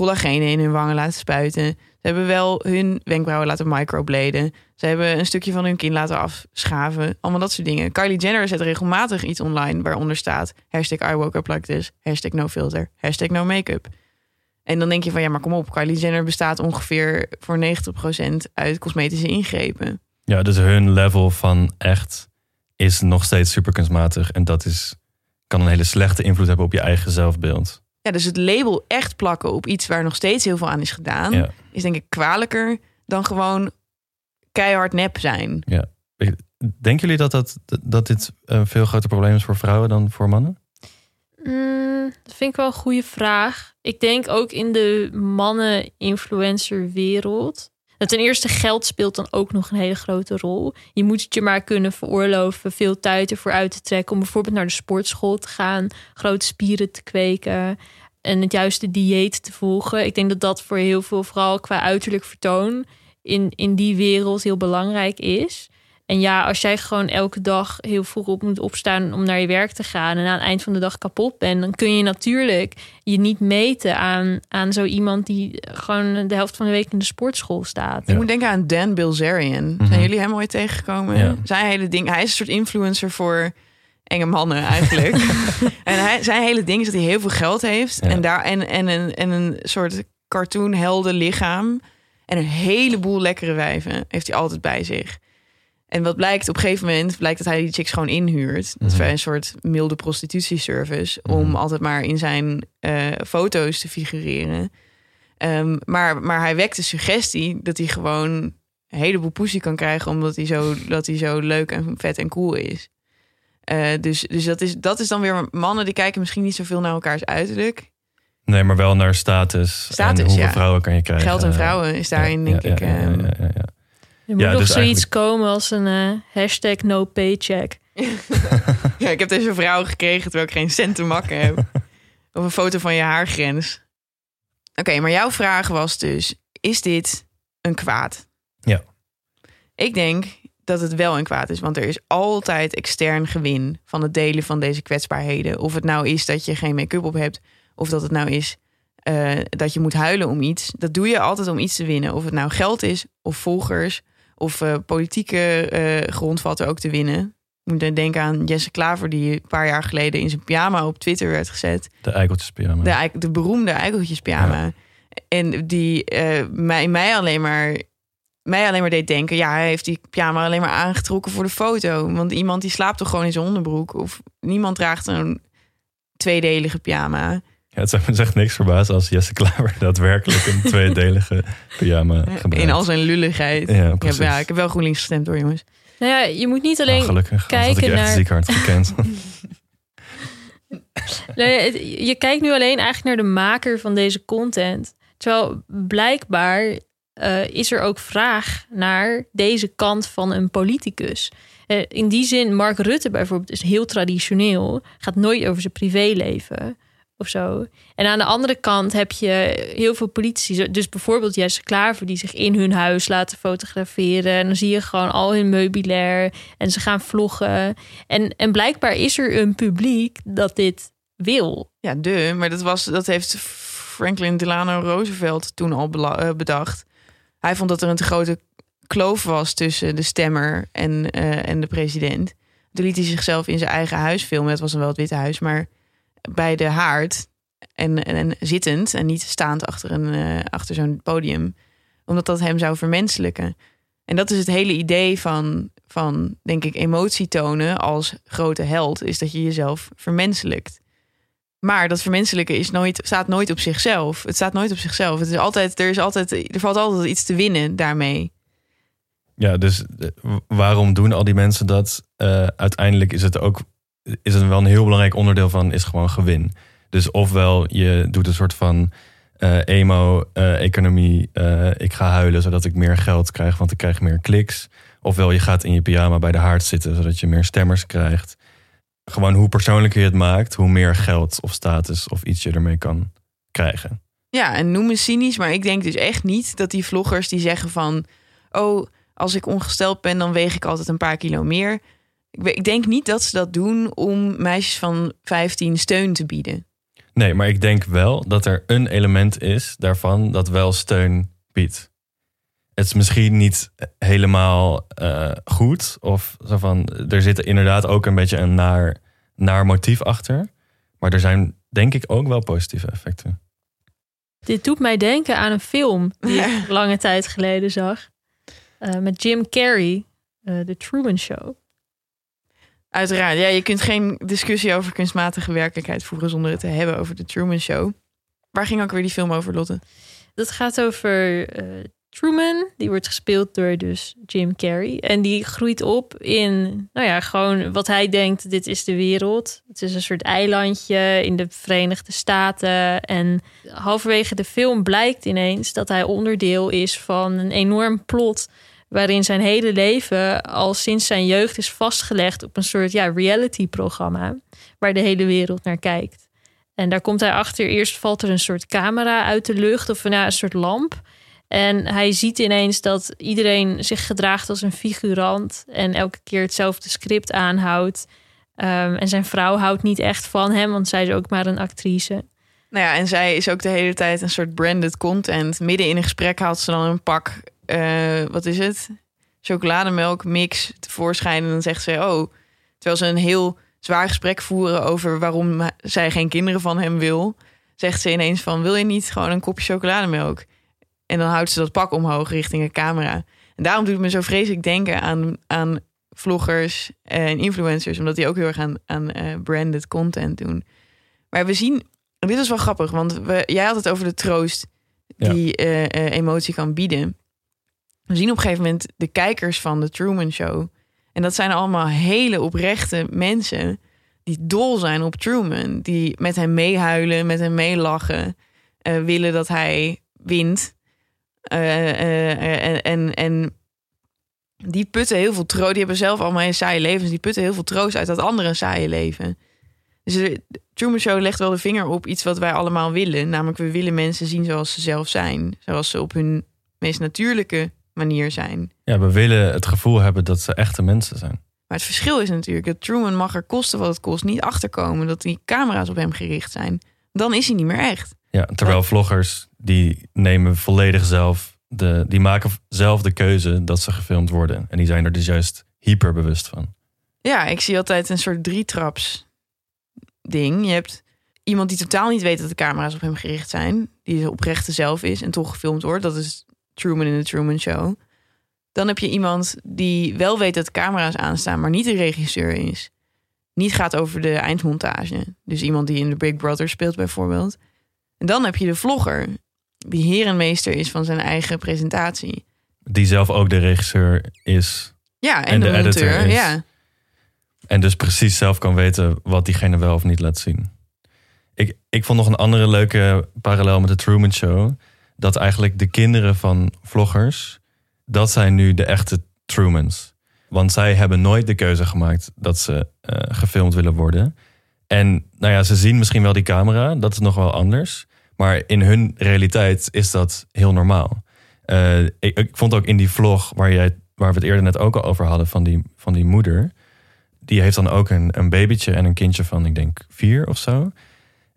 collagenen in hun wangen laten spuiten. Ze hebben wel hun wenkbrauwen laten microbladen. Ze hebben een stukje van hun kin laten afschaven. Allemaal dat soort dingen. Kylie Jenner zet regelmatig iets online waaronder staat... hashtag I woke up like hashtag no filter, hashtag no. En dan denk je van ja, maar kom op. Kylie Jenner bestaat ongeveer voor 90% uit cosmetische ingrepen. Ja, dus hun level van echt is nog steeds super kunstmatig. En dat is, kan een hele slechte invloed hebben op je eigen zelfbeeld. Ja, dus het label echt plakken op iets waar nog steeds heel veel aan is gedaan, Ja. is denk ik kwalijker dan gewoon keihard nep zijn. Denken jullie dat, dat, dat dit een veel groter probleem is voor vrouwen dan voor mannen? Mm, dat vind ik wel een goede vraag. Ik denk ook in de mannen-influencer wereld. Dat ten eerste geld speelt dan ook nog een hele grote rol. Je moet het je maar kunnen veroorloven veel tijd ervoor uit te trekken. Om bijvoorbeeld naar de sportschool te gaan, grote spieren te kweken. En het juiste dieet te volgen. Ik denk dat dat voor heel veel, vooral qua uiterlijk vertoon, in, in die wereld heel belangrijk is. En ja, als jij gewoon elke dag heel vroeg op moet opstaan om naar je werk te gaan en aan het eind van de dag kapot bent, dan kun je natuurlijk je niet meten aan, aan zo iemand die gewoon de helft van de week in de sportschool staat. Ik moet denken aan Dan Bilzerian. Zijn jullie hem ooit tegengekomen? Ja. Zijn hele ding, hij is een soort influencer voor enge mannen eigenlijk. en hij, zijn hele ding is dat hij heel veel geld heeft Ja. en, daar, en, en, een, en een soort cartoon helden lichaam en een heleboel lekkere wijven heeft hij altijd bij zich. En wat blijkt, op een gegeven moment blijkt dat hij die chicks gewoon inhuurt. Dat is Mhm. een soort milde prostitutieservice. Om Mhm. altijd maar in zijn eh, foto's te figureren. Ehm, maar, maar hij wekt de suggestie dat hij gewoon een heleboel poesie kan krijgen. Omdat hij zo, dat hij zo leuk en vet en cool is. Eh, dus dus dat, is, dat is dan weer mannen die kijken misschien niet zoveel naar elkaars uiterlijk. Nee, maar wel naar status. Status, en hoeveel ja. vrouwen kan je krijgen. Geld en vrouwen is daarin, Ja, denk ja, ik. ja, Er moet Ja, nog dus zoiets eigenlijk- komen als een eh, hashtag no paycheck. Ja, ik heb deze vrouw gekregen terwijl ik geen cent te makken heb. Of een foto van je haargrens. Oké, maar jouw vraag was dus: is dit een kwaad? Ja. Ik denk dat het wel een kwaad is, want er is altijd extern gewin van het delen van deze kwetsbaarheden. Of het nou is dat je geen make-up op hebt, of dat het nou is eh, dat je moet huilen om iets. Dat doe je altijd om iets te winnen. Of het nou geld is, of volgers, of eh, politieke eh grondvatten ook te winnen. Ik moet dan denken aan Jesse Klaver, die een paar jaar geleden in zijn pyjama op Twitter werd gezet. De eikeltjespyjama. De, eik- de beroemde eikeltjespyjama. En die eh, mij, mij, alleen maar, mij alleen maar deed denken... ja, hij heeft die pyjama alleen maar aangetrokken voor de foto. Want iemand die slaapt toch gewoon in zijn onderbroek? Of niemand draagt een tweedelige pyjama. Ja, het zou me echt niks verbazen als Jesse Klaver daadwerkelijk een tweedelige pyjama gebruikt. In al zijn lulligheid. Ja, ik, heb, precies. ja, ik heb wel GroenLinks gestemd hoor, jongens. Nou ja, je moet niet Ah, alleen gelukkig, anders had ik kijken je echt naar- ziek hard gekend. Nee, je kijkt nu alleen eigenlijk naar de maker van deze content. Terwijl blijkbaar eh, is er ook vraag naar deze kant van een politicus. Eh, in die zin, Mark Rutte bijvoorbeeld is heel traditioneel. Gaat nooit over zijn privéleven of zo. En aan de andere kant heb je heel veel politici. Dus bijvoorbeeld Jesse Klaver die zich in hun huis laten fotograferen. En dan zie je gewoon al hun meubilair. En ze gaan vloggen. En, en blijkbaar is er een publiek dat dit wil. Ja, de, maar dat, was, dat heeft Franklin Delano Roosevelt toen al eh, bedacht. Hij vond dat er een te grote kloof was tussen de stemmer en, eh, en de president. Toen liet hij zichzelf in zijn eigen huis filmen. Het was dan wel het Witte Huis, maar bij de haard. En, en, en zittend en niet staand achter, een, eh, achter zo'n podium. Omdat dat hem zou vermenselijken. En dat is het hele idee van, van, denk ik, emotie tonen als grote held. Is dat je jezelf vermenselijkt. Maar dat vermenselijken is nooit, staat nooit op zichzelf. Het staat nooit op zichzelf. Het is altijd, er, is altijd, er valt altijd iets te winnen daarmee. Ja, dus eh, waarom doen al die mensen dat? Eh, uiteindelijk is het ook is het wel een heel belangrijk onderdeel van is gewoon gewin. Dus ofwel je doet een soort van eh, emo-economie. eh, ik ga huilen zodat ik meer geld krijg, want ik krijg meer kliks. Ofwel je gaat in je pyjama bij de haard zitten zodat je meer stemmers krijgt. Gewoon hoe persoonlijker je het maakt, hoe meer geld of status of iets je ermee kan krijgen. Ja, en noem me cynisch, maar ik denk dus echt niet dat die vloggers die zeggen van... oh, als ik ongesteld ben, dan weeg ik altijd een paar kilo meer. Ik, denk niet dat ze dat doen om meisjes van 15 steun te bieden. Nee, maar ik denk wel dat er een element is daarvan dat wel steun biedt. Het is misschien niet helemaal eh, goed. Of zo van, er zit inderdaad ook een beetje een naar, naar motief achter. Maar er zijn denk ik ook wel positieve effecten. Dit doet mij denken aan een film die ik lange tijd geleden zag. Eh, met Jim Carrey, eh The Truman Show. Uiteraard, ja, je kunt geen discussie over kunstmatige werkelijkheid voeren zonder het te hebben over de Truman Show. Waar ging ook weer die film over, Lotte? Dat gaat over eh, Truman. Die wordt gespeeld door dus Jim Carrey. En die groeit op in, nou ja, gewoon wat hij denkt, dit is de wereld. Het is een soort eilandje in de Verenigde Staten. En halverwege de film blijkt ineens dat hij onderdeel is van een enorm plot waarin zijn hele leven al sinds zijn jeugd is vastgelegd op een soort ja, reality-programma waar de hele wereld naar kijkt. En daar komt hij achter. Eerst valt er een soort camera uit de lucht of nou, een soort lamp. En hij ziet ineens dat iedereen zich gedraagt als een figurant en elke keer hetzelfde script aanhoudt. Ehm, en zijn vrouw houdt niet echt van hem, want zij is ook maar een actrice. Nou ja, en zij is ook de hele tijd een soort branded content. Midden in een gesprek haalt ze dan een pak, eh, wat is het? Chocolademelk mix tevoorschijn. En dan zegt ze, oh, terwijl ze een heel zwaar gesprek voeren over waarom zij geen kinderen van hem wil, zegt ze ineens van, wil je niet gewoon een kopje chocolademelk? En dan houdt ze dat pak omhoog richting een camera. En daarom doet het me zo vreselijk denken aan, aan vloggers en influencers, omdat die ook heel erg aan, aan eh, branded content doen. Maar we zien, en dit is wel grappig, want we, jij had het over de troost Ja. die eh, emotie kan bieden. We zien op een gegeven moment de kijkers van de Truman Show. En dat zijn allemaal hele oprechte mensen die dol zijn op Truman. Die met hem meehuilen, met hem meelachen. eh, willen dat hij wint. Eh, eh, en, en, en die putten heel veel troost. Die hebben zelf allemaal een saaie levens. Die putten heel veel troost uit dat andere saaie leven. Dus de Truman Show legt wel de vinger op iets wat wij allemaal willen. Namelijk, we willen mensen zien zoals ze zelf zijn. Zoals ze op hun meest natuurlijke manier zijn. Ja, we willen het gevoel hebben dat ze echte mensen zijn. Maar het verschil is natuurlijk dat Truman mag er kosten wat het kost niet achterkomen dat die camera's op hem gericht zijn. Dan is hij niet meer echt. Ja, terwijl vloggers die nemen volledig zelf de, die maken zelf de keuze dat ze gefilmd worden. En die zijn er dus juist hyper bewust van. Ja, ik zie altijd een soort drietraps ding. Je hebt iemand die totaal niet weet dat de camera's op hem gericht zijn, die de oprechte zelf is en toch gefilmd wordt. Dat is Truman in de Truman Show. Dan heb je iemand die wel weet dat de camera's aanstaan, maar niet de regisseur is. Niet gaat over de eindmontage. Dus iemand die in de Big Brother speelt bijvoorbeeld. En dan heb je de vlogger, die herenmeester is van zijn eigen presentatie. Die zelf ook de regisseur is. Ja, en, En de, de editor monteur. is. Ja. En dus precies zelf kan weten wat diegene wel of niet laat zien. Ik, ik vond nog een andere leuke parallel met de Truman Show. Dat eigenlijk de kinderen van vloggers, dat zijn nu de echte Trumans. Want zij hebben nooit de keuze gemaakt dat ze eh, gefilmd willen worden. En nou ja, ze zien misschien wel die camera, dat is nog wel anders. Maar in hun realiteit is dat heel normaal. Eh, ik, ik vond ook in die vlog waar, jij, waar we het eerder net ook al over hadden van die, van die moeder. Die heeft dan ook een, een babytje en een kindje van, ik denk, vier of zo.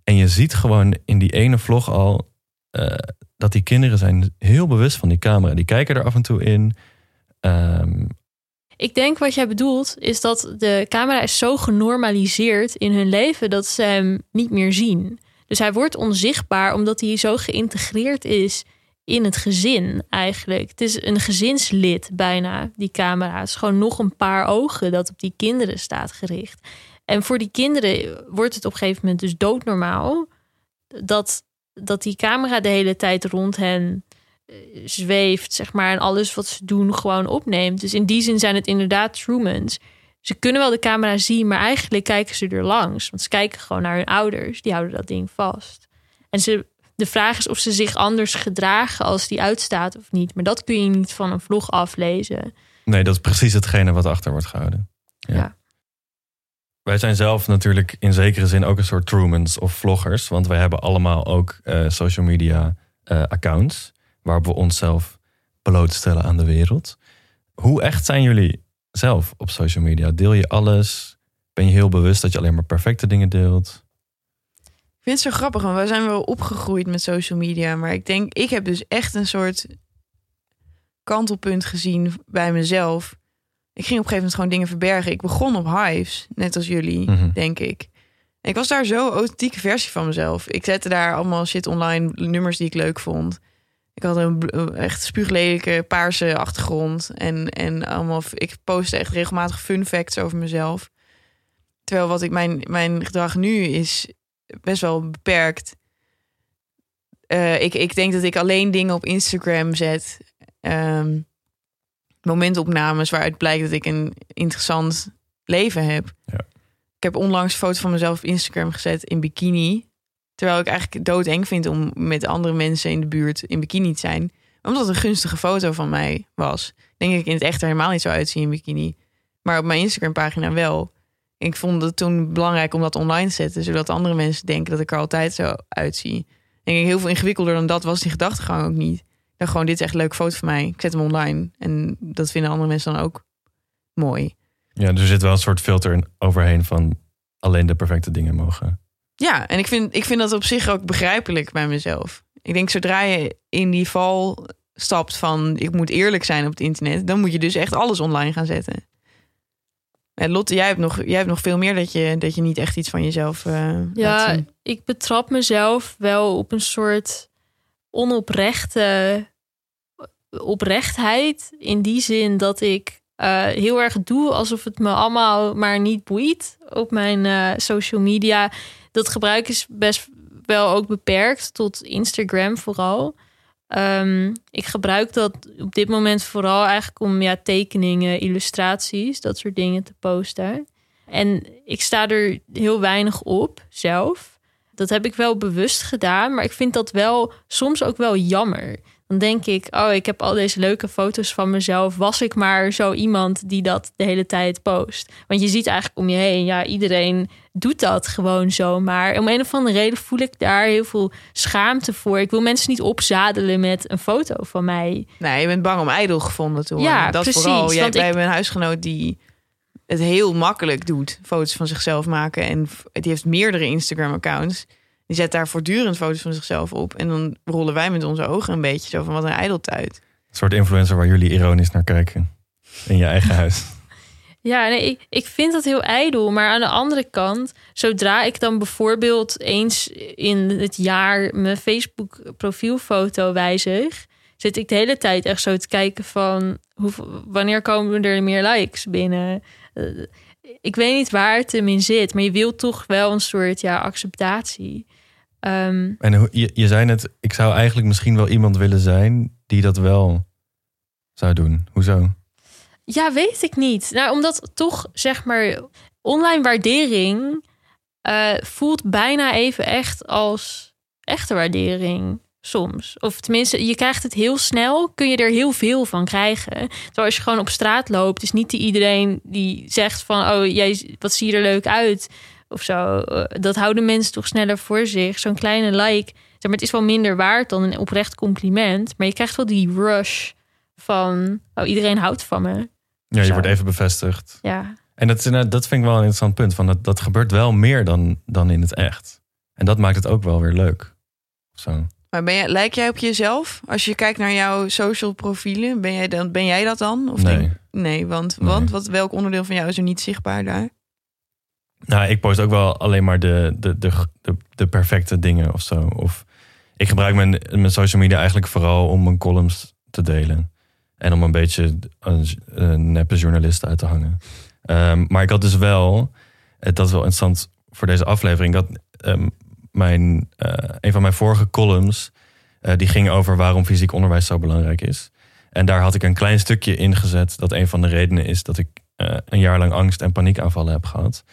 En je ziet gewoon in die ene vlog al eh, dat die kinderen zijn heel bewust van die camera. Die kijken er af en toe in. Ehm, Ik denk wat jij bedoelt is dat de camera is zo genormaliseerd in hun leven dat ze hem niet meer zien. Dus hij wordt onzichtbaar omdat hij zo geïntegreerd is in het gezin eigenlijk. Het is een gezinslid bijna, die camera. Het is gewoon nog een paar ogen dat op die kinderen staat gericht. En voor die kinderen wordt het op een gegeven moment dus doodnormaal dat, dat die camera de hele tijd rond hen eh, zweeft, zeg maar, en alles wat ze doen gewoon opneemt. Dus in die zin zijn het inderdaad Trumans. Ze kunnen wel de camera zien, maar eigenlijk kijken ze er langs. Want ze kijken gewoon naar hun ouders. Die houden dat ding vast. En ze, de vraag is of ze zich anders gedragen als die uitstaat of niet. Maar dat kun je niet van een vlog aflezen. nee, dat is precies hetgene wat achter wordt gehouden. Ja. Ja. Wij zijn zelf natuurlijk in zekere zin ook een soort Trumans of vloggers. Want wij hebben allemaal ook eh, social media eh, accounts. Waarop we onszelf blootstellen aan de wereld. Hoe echt zijn jullie zelf op social media? Deel je alles? Ben je heel bewust dat je alleen maar perfecte dingen deelt? Ik vind het zo grappig, want wij zijn wel opgegroeid met social media. Maar ik denk, ik heb dus echt een soort kantelpunt gezien bij mezelf. Ik ging op een gegeven moment gewoon dingen verbergen. Ik begon op Hives, net als jullie, Mhm. denk ik. En ik was daar zo authentieke versie van mezelf. Ik zette daar allemaal shit online, nummers die ik leuk vond. Ik had een echt spuuglelijke paarse achtergrond. En, en allemaal, ik postte echt regelmatig fun facts over mezelf. Terwijl wat ik, mijn, mijn gedrag nu is best wel beperkt. Eh, ik, ik denk dat ik alleen dingen op Instagram zet. Ehm, momentopnames waaruit blijkt dat ik een interessant leven heb. Ja. Ik heb onlangs een foto van mezelf op Instagram gezet in bikini. Terwijl ik eigenlijk doodeng vind om met andere mensen in de buurt in bikini te zijn. Omdat het een gunstige foto van mij was. Denk ik in het echt er helemaal niet zo uitzien in bikini. Maar op mijn Instagram pagina wel. Ik vond het toen belangrijk om dat online te zetten. Zodat andere mensen denken dat ik er altijd zo uitzie. En ik heel veel ingewikkelder dan dat was die gedachtegang ook niet. Dacht gewoon, dit is echt een leuke foto van mij. Ik zet hem online. En dat vinden andere mensen dan ook mooi. Ja, er zit wel een soort filter in- overheen van alleen de perfecte dingen mogen. Ja, en ik vind, ik vind dat op zich ook begrijpelijk bij mezelf. Ik denk, zodra je in die val stapt van... ik moet eerlijk zijn op het internet... dan moet je dus echt alles online gaan zetten. En Lotte, jij hebt nog, jij hebt nog veel meer dat je, dat je niet echt iets van jezelf eh laat Ja, zien. ik betrap mezelf wel op een soort onoprechte oprechtheid. In die zin dat ik eh, heel erg doe alsof het me allemaal maar niet boeit op mijn eh, social media. Dat gebruik is best wel ook beperkt tot Instagram vooral. Ehm, ik gebruik dat op dit moment vooral eigenlijk om ja, tekeningen, illustraties, dat soort dingen te posten. En ik sta er heel weinig op zelf. Dat heb ik wel bewust gedaan, maar ik vind dat wel soms ook wel jammer. Dan denk ik, oh, ik heb al deze leuke foto's van mezelf. Was ik maar zo iemand die dat de hele tijd post? Want je ziet eigenlijk om je heen, ja, iedereen doet dat gewoon zomaar. Om een of andere reden voel ik daar heel veel schaamte voor. Ik wil mensen niet opzadelen met een foto van mij. Nee, je bent bang om ijdel gevonden te worden. Ja, dat precies, vooral. Jij, want wij ik- hebben een huisgenoot die het heel makkelijk doet. Foto's van zichzelf maken. En die heeft meerdere Instagram-accounts. Die zet daar voortdurend foto's van zichzelf op. En dan rollen wij met onze ogen een beetje zo van wat een ijdeltuit. Een soort influencer waar jullie ironisch naar kijken. In je eigen huis. Ja, nee, ik, ik vind dat heel ijdel. Maar aan de andere kant, zodra ik dan bijvoorbeeld eens in het jaar mijn Facebook profielfoto wijzig, zit ik de hele tijd echt zo te kijken van hoe, wanneer komen er meer likes binnen. Eh, ik weet niet waar het hem in zit, maar je wilt toch wel een soort ja, acceptatie. Ehm, En je, je zei net, ik zou eigenlijk misschien wel iemand willen zijn die dat wel zou doen. Hoezo? Ja, weet ik niet. Nou, omdat toch, zeg maar, online waardering eh, voelt bijna even echt als echte waardering soms. Of tenminste, je krijgt het heel snel, kun je er heel veel van krijgen. Terwijl als je gewoon op straat loopt, is niet iedereen die zegt van, oh, jij, wat zie je er leuk uit? Of zo. Eh, Dat houden mensen toch sneller voor zich. Zo'n kleine like, zeg maar, het is wel minder waard dan een oprecht compliment. Maar je krijgt wel die rush van, oh, iedereen houdt van me. Ja, je Zo. wordt even bevestigd. Ja, En dat, is dat vind ik wel een interessant punt. Van dat, dat gebeurt wel meer dan, dan in het echt. En dat maakt het ook wel weer leuk. Of Zo. Maar ben jij, lijk jij op jezelf? Als je kijkt naar jouw social profielen, ben jij, dan, ben jij dat dan? Of Nee. denk- nee, want, Nee. want wat, welk onderdeel van jou is er niet zichtbaar daar? Nou, ik post ook wel alleen maar de, de, de, de, de perfecte dingen of zo. Of ik gebruik mijn, mijn social media eigenlijk vooral om mijn columns te delen. En om een beetje een, een neppe journalist uit te hangen. Ehm, maar ik had dus wel, dat is wel interessant voor deze aflevering, dat ehm, mijn, eh, een van mijn vorige columns, eh, die ging over waarom fysiek onderwijs zo belangrijk is. En daar had ik een klein stukje in gezet dat een van de redenen is dat ik eh, een jaar lang angst- en paniekaanvallen heb gehad.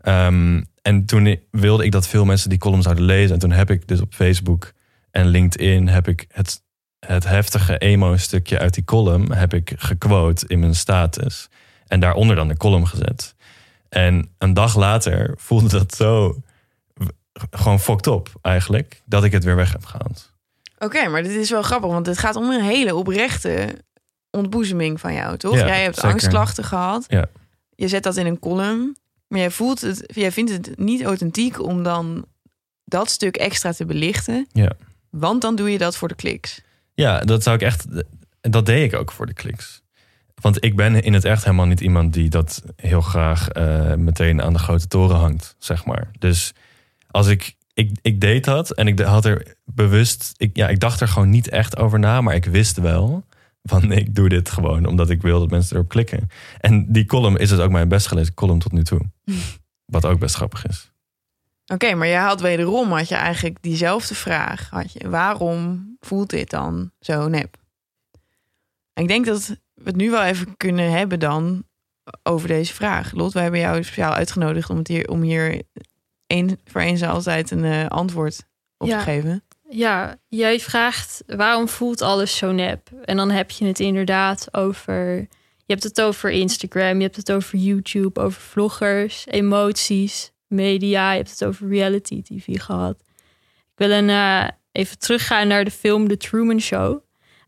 Ehm, en toen wilde ik dat veel mensen die column zouden lezen. En toen heb ik dus op Facebook en LinkedIn heb ik het, het heftige emo-stukje uit die column heb ik gequote in mijn status. En daaronder dan de column gezet. En een dag later voelde dat zo gewoon fucked op eigenlijk, dat ik het weer weg heb gehaald. Oké, maar dit is wel grappig, want het gaat om een hele oprechte ontboezeming van jou, toch? Ja, jij hebt zeker. angstklachten gehad. Ja. Je zet dat in een column, maar jij voelt het, jij vindt het niet authentiek om dan dat stuk extra te belichten. Ja. Want dan doe je dat voor de kliks. Ja, dat zou ik echt. Dat deed ik ook voor de kliks. Want ik ben in het echt helemaal niet iemand die dat heel graag eh, meteen aan de grote toren hangt, zeg maar. Dus als ik. Ik, ik deed dat en ik had er bewust. Ik, ja, ik dacht er gewoon niet echt over na, maar ik wist wel. Van ik doe dit gewoon omdat ik wil dat mensen erop klikken. En die column is het ook mijn best gelezen column tot nu toe. Wat ook best grappig is. Oké, maar jij had wederom had je eigenlijk diezelfde vraag. Had je, waarom voelt dit dan zo nep? En ik denk dat we het nu wel even kunnen hebben dan over deze vraag. Lot, wij hebben jou speciaal uitgenodigd om, het hier, om hier een, voor en altijd een eh, antwoord op Ja. te geven. Ja, jij vraagt waarom voelt alles zo nep? En dan heb je het inderdaad over. Je hebt het over Instagram, je hebt het over YouTube, over vloggers, emoties, media. Je hebt het over reality TV gehad. Ik wil een, eh, even teruggaan naar de film The Truman Show.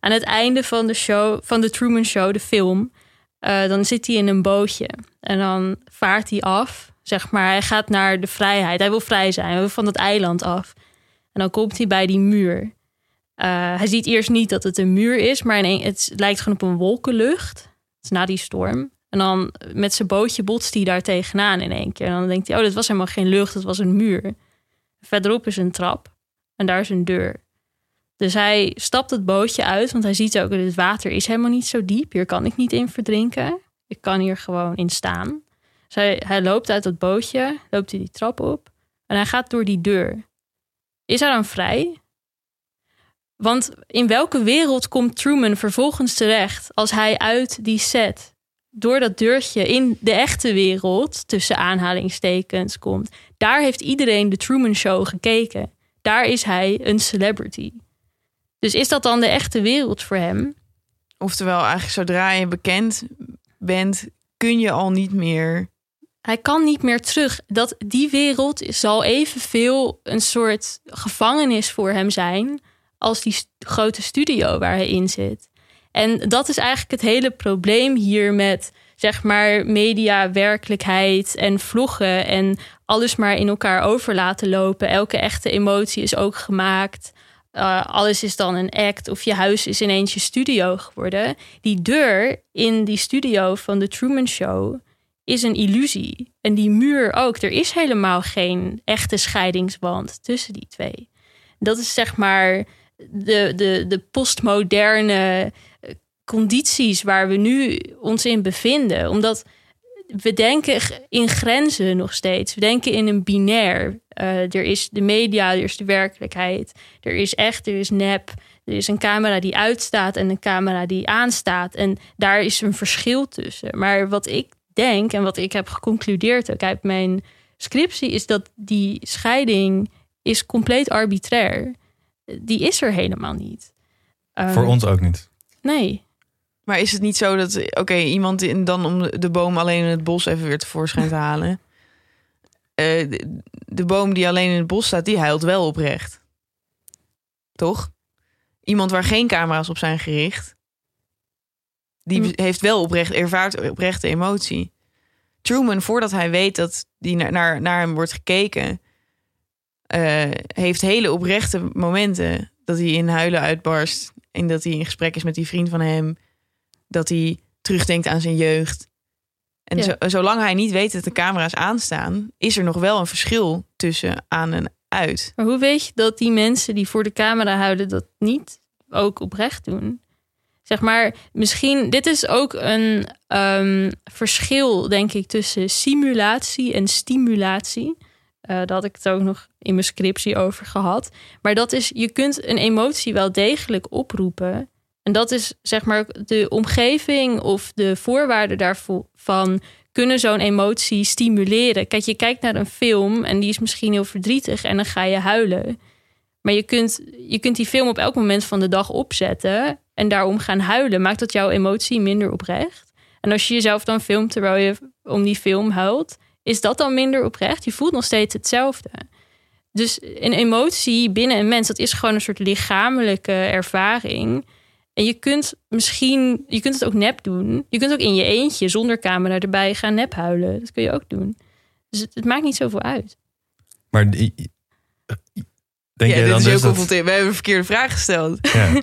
Aan het einde van de show, van de Truman Show, de film, eh, dan zit hij in een bootje en dan vaart hij af. Zeg maar, hij gaat naar de vrijheid. Hij wil vrij zijn, hij wil van dat eiland af. En dan komt hij bij die muur. Eh, hij ziet eerst niet dat het een muur is, maar het lijkt gewoon op een wolkenlucht. Na die storm. En dan met zijn bootje botst hij daar tegenaan in één keer. En dan denkt hij, oh, dit was helemaal geen lucht, het was een muur. Verderop is een trap en daar is een deur. Dus hij stapt het bootje uit, want hij ziet ook dat het water is helemaal niet zo diep. Hier kan ik niet in verdrinken. Ik kan hier gewoon in staan. Dus hij, hij loopt uit dat bootje, loopt hij die trap op en hij gaat door die deur. Is hij dan vrij? Want in welke wereld komt Truman vervolgens terecht als hij uit die set door dat deurtje in de echte wereld tussen aanhalingstekens komt? Daar heeft iedereen de Truman Show gekeken. Daar is hij een celebrity. Dus is dat dan de echte wereld voor hem? Oftewel, eigenlijk zodra je bekend bent, kun je al niet meer. Hij kan niet meer terug. Dat, die wereld zal evenveel een soort gevangenis voor hem zijn als die grote studio waar hij in zit. En dat is eigenlijk het hele probleem hier met zeg maar media, werkelijkheid en vloggen en alles maar in elkaar over laten lopen. Elke echte emotie is ook gemaakt. Uh, alles is dan een act of je huis is ineens je studio geworden. Die deur in die studio van de Truman Show is een illusie. En die muur ook. Er is helemaal geen echte scheidingswand tussen die twee. Dat is zeg maar de, de, de postmoderne condities waar we nu ons in bevinden. Omdat we denken in grenzen nog steeds. We denken in een binair. Uh, er is de media, er is de werkelijkheid. Er is echt, er is nep. Er is een camera die uitstaat en een camera die aanstaat. En daar is een verschil tussen. Maar wat ik denk en wat ik heb geconcludeerd ook uit mijn scriptie... is dat die scheiding is compleet arbitrair. Die is er helemaal niet. Voor um, ons ook niet. Nee. Maar is het niet zo dat, oké, iemand in, dan om de boom alleen in het bos even weer tevoorschijn te halen. Uh, de, de, boom die alleen in het bos staat, die huilt wel oprecht. Toch? Iemand waar geen camera's op zijn gericht, die hm. heeft wel oprecht, ervaart oprechte emotie. Truman, voordat hij weet dat die naar, naar, naar hem wordt gekeken, uh, heeft hele oprechte momenten dat hij in huilen uitbarst en dat hij in gesprek is met die vriend van hem dat hij terugdenkt aan zijn jeugd. En zo, zolang hij niet weet dat de camera's aanstaan, is er nog wel een verschil tussen aan en uit. Maar hoe weet je dat die mensen die voor de camera houden dat niet ook oprecht doen? Zeg maar, misschien, dit is ook een um, verschil, denk ik, tussen simulatie en stimulatie. Uh, daar had ik het ook nog in mijn scriptie over gehad. Maar dat is, je kunt een emotie wel degelijk oproepen. En dat is zeg maar de omgeving of de voorwaarden daarvan kunnen zo'n emotie stimuleren. Kijk, je kijkt naar een film en die is misschien heel verdrietig en dan ga je huilen. Maar je kunt, je kunt die film op elk moment van de dag opzetten en daarom gaan huilen. Maakt dat jouw emotie minder oprecht? En als je jezelf dan filmt terwijl je om die film huilt, is dat dan minder oprecht? Je voelt nog steeds hetzelfde. Dus een emotie binnen een mens, dat is gewoon een soort lichamelijke ervaring en je kunt misschien, je kunt het ook nep doen. Je kunt ook in je eentje zonder camera erbij gaan nep huilen. Dat kun je ook doen. Dus het, maakt niet zoveel uit. Maar die, denk ja, je dan is dus dat... We hebben een verkeerde vraag gesteld. Ja.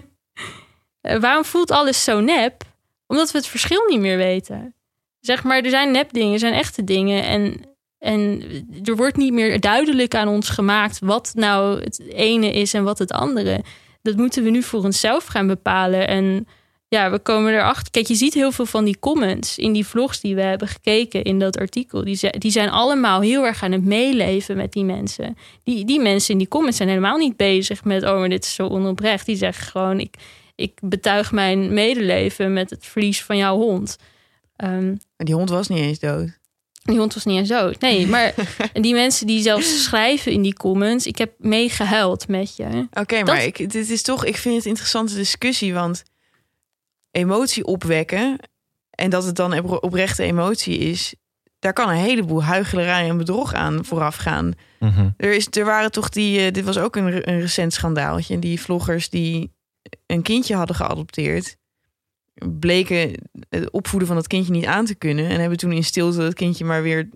Eh, waarom voelt alles zo nep? Omdat we het verschil niet meer weten. Zeg maar, er zijn nepdingen, er zijn echte dingen. En, en er wordt niet meer duidelijk aan ons gemaakt wat nou het ene is en wat het andere dat moeten we nu voor onszelf gaan bepalen. En ja, we komen erachter. Kijk, je ziet heel veel van die comments in die vlogs die we hebben gekeken in dat artikel. Die, die zijn allemaal heel erg aan het meeleven met die mensen. Die, die mensen in die comments zijn helemaal niet bezig met: oh, maar dit is zo onoprecht. Die zeggen gewoon: ik, ik betuig mijn medeleven met het verlies van jouw hond. Um, die hond was niet eens dood. Die hond was niet eens dood. Nee, maar die mensen die zelfs schrijven in die comments... ik heb meegehuild met je. Oké, maar ik, dit is toch... ik vind het een interessante discussie, want... emotie opwekken... en dat het dan oprechte emotie is... daar kan een heleboel huichelarij en bedrog aan vooraf gaan. Mhm. er, is, er waren toch die... Uh, dit was ook een, een recent schandaaltje. Die vloggers die een kindje hadden geadopteerd bleken het opvoeden van dat kindje niet aan te kunnen. En hebben toen in stilte dat kindje maar weer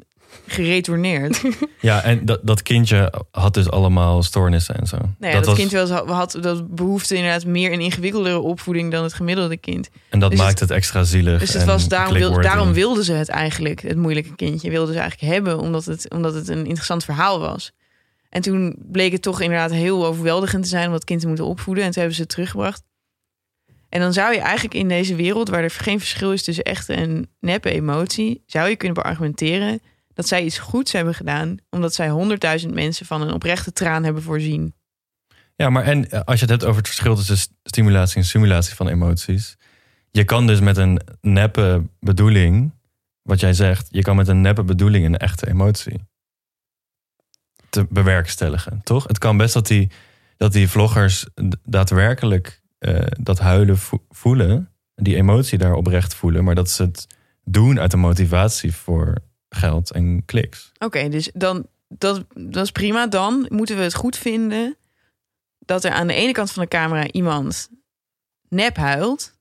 geretourneerd. Ja, en dat, dat kindje had dus allemaal stoornissen en zo. Nee, dat, dat kindje was, had dat behoefte inderdaad meer een ingewikkeldere opvoeding dan het gemiddelde kind. En dat dus maakt het, extra zielig. Dus het was, daarom, wil, daarom wilden ze het eigenlijk, het moeilijke kindje, wilden ze eigenlijk hebben, omdat het, omdat het een interessant verhaal was. En toen bleek het toch inderdaad heel overweldigend te zijn om dat kind te moeten opvoeden. En toen hebben ze het teruggebracht. En dan zou je eigenlijk in deze wereld, waar er geen verschil is tussen echte en neppe emotie, zou je kunnen beargumenteren dat zij iets goeds hebben gedaan, omdat zij honderdduizend mensen van een oprechte traan hebben voorzien. Ja, maar en eh, als je het hebt over het verschil tussen stimulatie en simulatie van emoties, je kan dus met een neppe bedoeling, wat jij zegt, je kan met een neppe bedoeling een echte emotie te bewerkstelligen, toch? Het kan best dat die, dat die vloggers daadwerkelijk uh, dat huilen voelen, die emotie daar oprecht voelen, maar dat ze het doen uit de motivatie voor geld en kliks. Oké, dus dan dat, dat is prima. Dan moeten we het goed vinden dat er aan de ene kant van de camera iemand nep huilt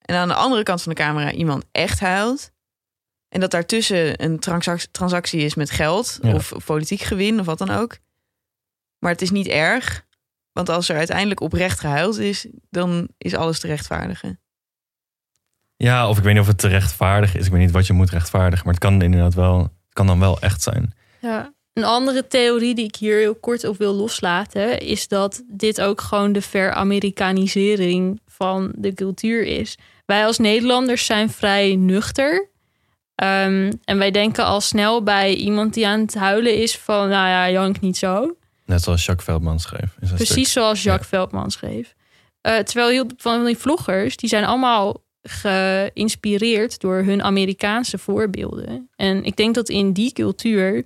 en aan de andere kant van de camera iemand echt huilt. En dat daartussen een transac- transactie is met geld Ja. of politiek gewin of wat dan ook. Maar het is niet erg, want als er uiteindelijk oprecht gehuild is, dan is alles te rechtvaardigen. Ja, of ik weet niet of het te rechtvaardigen is. Ik weet niet wat je moet rechtvaardigen. Maar het kan inderdaad wel, het kan dan wel echt zijn. Ja. Een andere theorie die ik hier heel kort op wil loslaten, is dat dit ook gewoon de ver-Amerikanisering van de cultuur is. Wij als Nederlanders zijn vrij nuchter. Ehm, en wij denken al snel bij iemand die aan het huilen is van, nou ja, jank niet zo. Net zoals Jacques Veldman schreef. Precies stuk. zoals Jacques Veldman schreef. Eh, terwijl heel van die vloggers, die zijn allemaal geïnspireerd door hun Amerikaanse voorbeelden. En ik denk dat in die cultuur,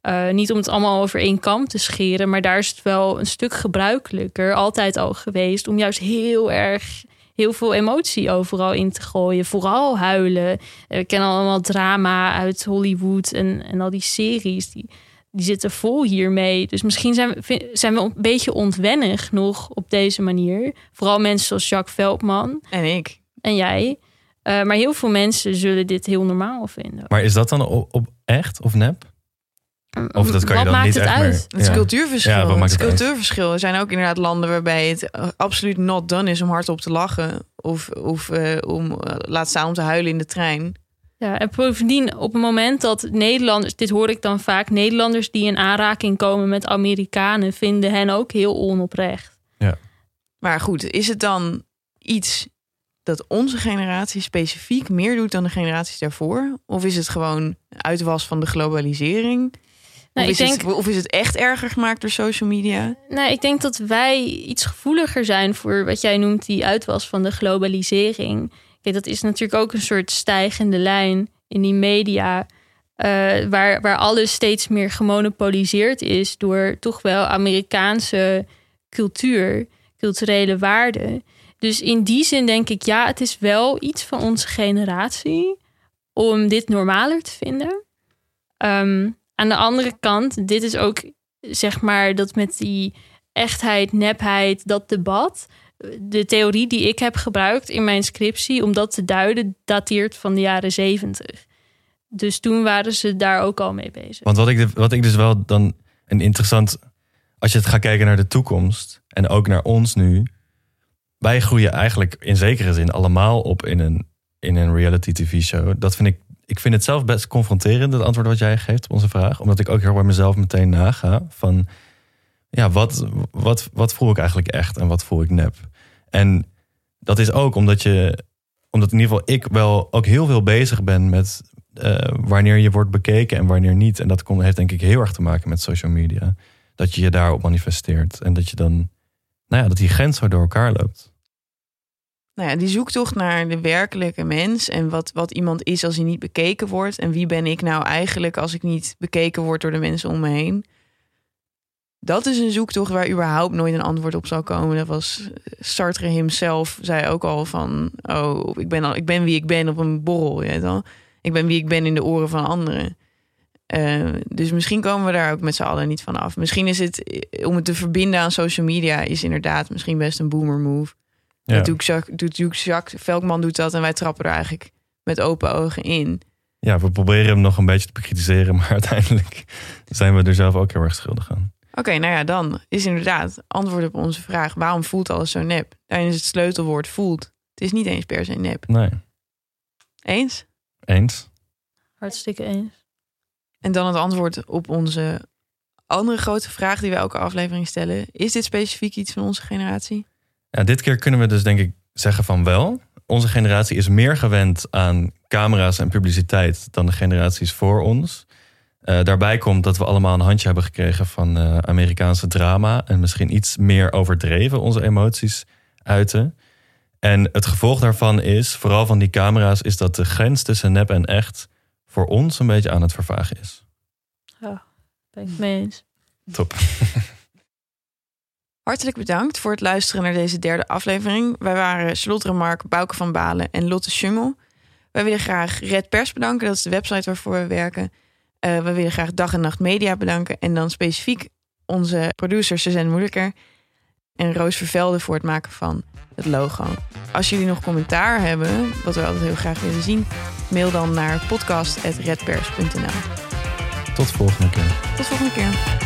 eh, niet om het allemaal over één kam te scheren, maar daar is het wel een stuk gebruikelijker, altijd al geweest, om juist heel erg heel veel emotie overal in te gooien. Vooral huilen. Eh, We kennen allemaal drama uit Hollywood en, en al die series. Die, die zitten vol hiermee. Dus misschien zijn we, zijn we een beetje ontwennig nog op deze manier. Vooral mensen zoals Jacques Veldman En ik. en jij. Eh, maar heel veel mensen zullen dit heel normaal vinden. Maar is dat dan op, op echt of nep? Of dat kan je Wat dan maakt niet het echt uit? meer- Het is Ja. cultuurverschil. Ja, wat maakt het uit? cultuurverschil. Er zijn ook inderdaad landen waarbij het eh, absoluut not done is om hardop te lachen. Of, of eh, om, eh, laat staan om te huilen in de trein. Ja, en bovendien, op het moment dat Nederlanders, dit hoor ik dan vaak, Nederlanders die in aanraking komen met Amerikanen, vinden hen ook heel onoprecht. Maar goed, is het dan iets dat onze generatie specifiek meer doet dan de generaties daarvoor? Of is het gewoon uitwas van de globalisering? Nou, of, ik is denk, het, of is het echt erger gemaakt door social media? nou, ik denk dat wij iets gevoeliger zijn voor wat jij noemt die uitwas van de globalisering. Kijk, dat is natuurlijk ook een soort stijgende lijn in die media. eh, waar, waar alles steeds meer gemonopoliseerd is door toch wel Amerikaanse cultuur, culturele waarden. Dus in die zin denk ik, ja, het is wel iets van onze generatie om dit normaler te vinden. Ehm, aan de andere kant, dit is ook zeg maar dat met die echtheid, nepheid, dat debat. De theorie die ik heb gebruikt in mijn scriptie om dat te duiden, dateert van de jaren zeventig. Dus toen waren ze daar ook al mee bezig. Want wat ik, wat ik dus wel dan een interessant... Als je het gaat kijken naar de toekomst en ook naar ons nu. Wij groeien eigenlijk in zekere zin allemaal op in een, in een reality tv show. Dat vind ik, ik vind het zelf best confronterend, het antwoord wat jij geeft op onze vraag. Omdat ik ook heel bij mezelf meteen naga van... Ja, wat, wat, wat voel ik eigenlijk echt en wat voel ik nep? En dat is ook omdat je... Omdat in ieder geval ik wel ook heel veel bezig ben met eh, wanneer je wordt bekeken en wanneer niet. En dat heeft denk ik heel erg te maken met social media. Dat je je daarop manifesteert. En dat je dan, nou ja, dat die grens zo door elkaar loopt. Nou ja, die zoektocht naar de werkelijke mens en wat, wat iemand is als hij niet bekeken wordt. En wie ben ik nou eigenlijk als ik niet bekeken word door de mensen om me heen. Dat is een zoektocht waar überhaupt nooit een antwoord op zal komen. Dat was Sartre himself, zei ook al van... oh, ik ben, al, ik ben wie ik ben op een borrel, je. Ik ben wie ik ben in de oren van anderen. Eh, dus misschien komen we daar ook met z'n allen niet van af. Misschien is het, eh, om het te verbinden aan social media... is inderdaad misschien best een boomer move. Ja. Dat doet Jacques, doet Jacques- Jacques Velkman doet dat en wij trappen er eigenlijk met open ogen in. ja, we proberen hem nog een beetje te bekritiseren. Maar uiteindelijk zijn we er zelf ook heel erg schuldig aan. Oké, nou ja, dan is inderdaad antwoord op onze vraag: waarom voelt alles zo nep? Daarin is het sleutelwoord voelt. Het is niet eens per se nep. Nee, Eens? eens. Hartstikke eens. En dan het antwoord op onze andere grote vraag die we elke aflevering stellen: is dit specifiek iets van onze generatie? Ja, dit keer kunnen we dus denk ik zeggen van wel. Onze generatie is meer gewend aan camera's en publiciteit dan de generaties voor ons. Eh, daarbij komt dat we allemaal een handje hebben gekregen van eh, Amerikaanse drama. En misschien iets meer overdreven onze emoties uiten. En het gevolg daarvan is, vooral van die camera's, is dat de grens tussen nep en echt voor ons een beetje aan het vervagen is. Ben ik mee eens. Top. Hartelijk bedankt voor het luisteren naar deze derde aflevering. Wij waren Charlotte Remark, Bouke van Balen en Lotte Schummel. Wij willen graag Red Pers bedanken, dat is de website waarvoor we werken. Eh, we willen graag Dag en Nacht Media bedanken. En dan specifiek onze producer Suzanne Moeilijker en Roos Vervelde voor het maken van het logo. Als jullie nog commentaar hebben, wat we altijd heel graag willen zien, Mail dan naar podcast.redpers.nl. Tot volgende keer. Tot volgende keer.